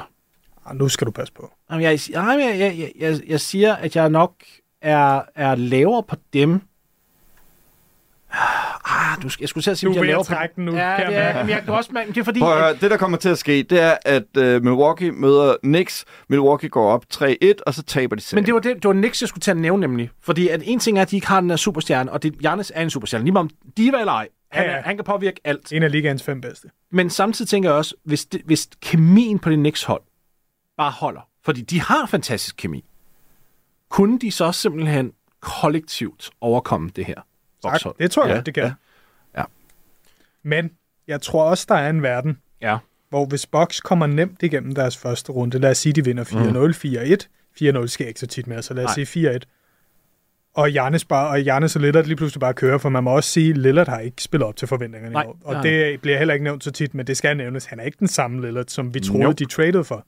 nu skal du passe på. Jamen, jeg, jeg, jeg, jeg, jeg, siger, at jeg nok er, er lavere på dem. Ah, du, skal- jeg skulle til at sige, Du at er jeg er lavere trække på... den nu, Ja, kan det jeg er, men jeg kan også mærke, det er fordi... Prøv at det der kommer til at ske, det er, at øh, Milwaukee møder Knicks. Milwaukee går op 3-1, og så taber de serien. Men det var, det, det var Knicks, jeg skulle til at nævne nemlig. Fordi at en ting er, at de ikke har den der superstjerne, og det, Giannis er en superstjerne. Lige meget om diva eller ej. Han, ja. ja. han kan påvirke alt. En af ligaens fem bedste. Men samtidig tænker jeg også, hvis, det, hvis kemien på det Knicks hold bare holder, fordi de har fantastisk kemi, kunne de så simpelthen kollektivt overkomme det her Tak. bokshold? Det tror jeg Ja, godt, det kan. ja. Ja. Men jeg tror også, der er en verden, Ja. hvor hvis Bucks kommer nemt igennem deres første runde, lad os sige, de vinder 4-0, 4-1, 4-0 sker ikke så tit mere, så lad os Nej. sige 4-1, og Giannis, bare, og Giannis og Lillard lige pludselig bare kører, for man må også sige, at Lillard har ikke spillet op til forventningerne Nej, i år. Og nej. det bliver heller ikke nævnt så tit, men det skal nævnes. Han er ikke den samme Lillard, som vi troede, Nope. de traded for.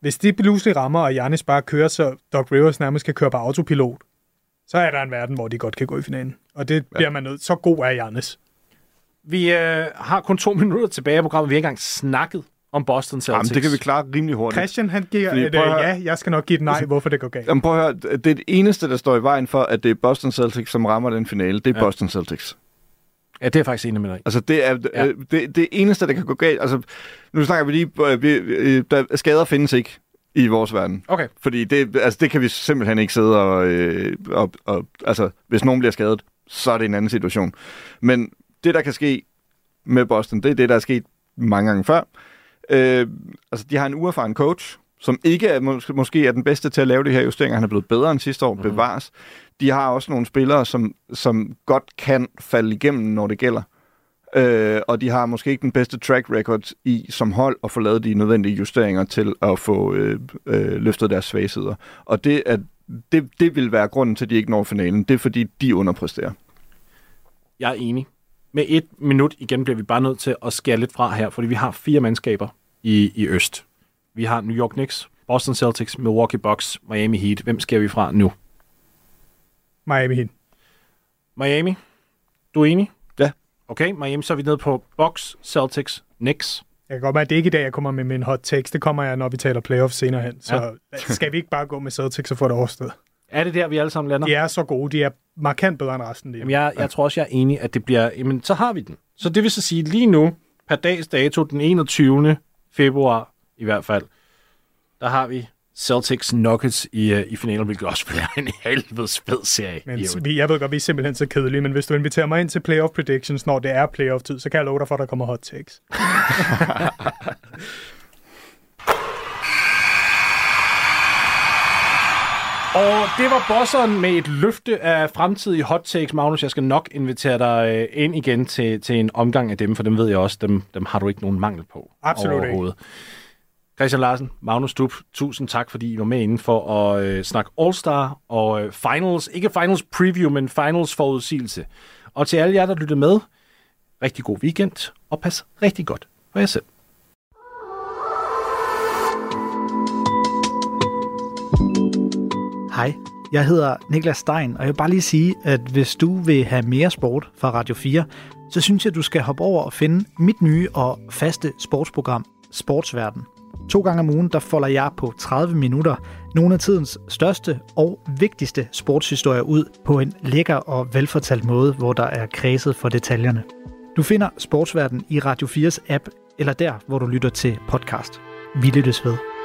Hvis de pludselig rammer, og Giannis bare kører, så Doc Rivers nærmest kan køre på autopilot, så er der en verden, hvor de godt kan gå i finalen. Og det bliver man nødt. Så god er Giannis. Vi øh, har kun to minutter tilbage af programmet. Vi har ikke engang snakket om Boston Celtics. Jamen, det kan vi klare rimelig hurtigt. Christian, han giver Fordi, et øh, høre- ja, jeg skal nok give et nej, hvorfor det går galt. Jamen, prøv at høre, det er det eneste, der står i vejen for, at det er Boston Celtics, som rammer den finale. Det er Ja. ja. Boston Celtics. Ja, det er jeg faktisk enig med dig. Altså, det er Ja. ja. det, det eneste, der kan gå galt. Altså, nu snakker vi lige, øh, øh, der, skader findes ikke i vores verden. Okay. Fordi det, altså, det kan vi simpelthen ikke sidde og, øh, og, og... Altså, hvis nogen bliver skadet, så er det en anden situation. Men det, der kan ske med Boston, det er det, der er sket mange gange før. Øh, altså, de har en uerfaren coach, som ikke er, mås- måske er den bedste til at lave de her justeringer. Han er blevet bedre end sidste år, mm-hmm. bevares. De har også nogle spillere, som, som godt kan falde igennem, når det gælder. Øh, og de har måske ikke den bedste track record i som hold at få lavet de nødvendige justeringer til at få øh, øh, løftet deres svage sider. Og det, er, det, det vil være grunden til, at de ikke når finalen. Det er, fordi de underpresterer. Jeg er enig. Med et minut igen bliver vi bare nødt til at skære lidt fra her, fordi vi har fire mandskaber i, i Øst. Vi har New York Knicks, Boston Celtics, Milwaukee Bucks, Miami Heat. Hvem skærer vi fra nu? Miami Heat. Miami, du er enig? Ja. Okay, Miami, så er vi nede på Bucks, Celtics, Knicks. Jeg kan godt mærke, at det er ikke i dag, jeg kommer med min hot takes. Det kommer jeg, når vi taler playoffs senere hen. Så ja. skal vi ikke bare gå med Celtics og få det overstået? Er det der, vi alle sammen lander? De er så gode. De er markant bedre end resten. Jamen, jeg, jeg tror også, jeg er enig, at det bliver... Jamen, så har vi den. Så det vil så sige, lige nu, per dags dato, den 21. februar i hvert fald, der har vi Celtics Nuggets i, uh, i finalen, hvilket også bliver en helvedes fed serie. Men vi, jeg ved godt, vi er simpelthen så kedelige, men hvis du inviterer mig ind til playoff predictions, når det er playoff-tid, så kan jeg love dig for, at der kommer hot takes. Og det var bosseren med et løfte af fremtidige hot takes. Magnus, jeg skal nok invitere dig øh, ind igen til, til en omgang af dem, for dem ved jeg også, dem, dem har du ikke nogen mangel på Absolut ikke. Christian Larsen, Magnus Stup, tusind tak, fordi I var med inden for at øh, snakke All-Star og øh, Finals. Ikke Finals preview, men Finals forudsigelse. Og til alle jer, der lyttede med, rigtig god weekend, og pas rigtig godt på jer selv. Hej, jeg hedder Niklas Stein, og jeg vil bare lige sige, at hvis du vil have mere sport fra Radio 4, så synes jeg, du skal hoppe over og finde mit nye og faste sportsprogram, Sportsverden. To gange om ugen, der folder jeg på 30 minutter nogle af tidens største og vigtigste sportshistorier ud på en lækker og velfortalt måde, hvor der er kredset for detaljerne. Du finder Sportsverden i Radio 4's app, eller der, hvor du lytter til podcast. Vi lyttes ved.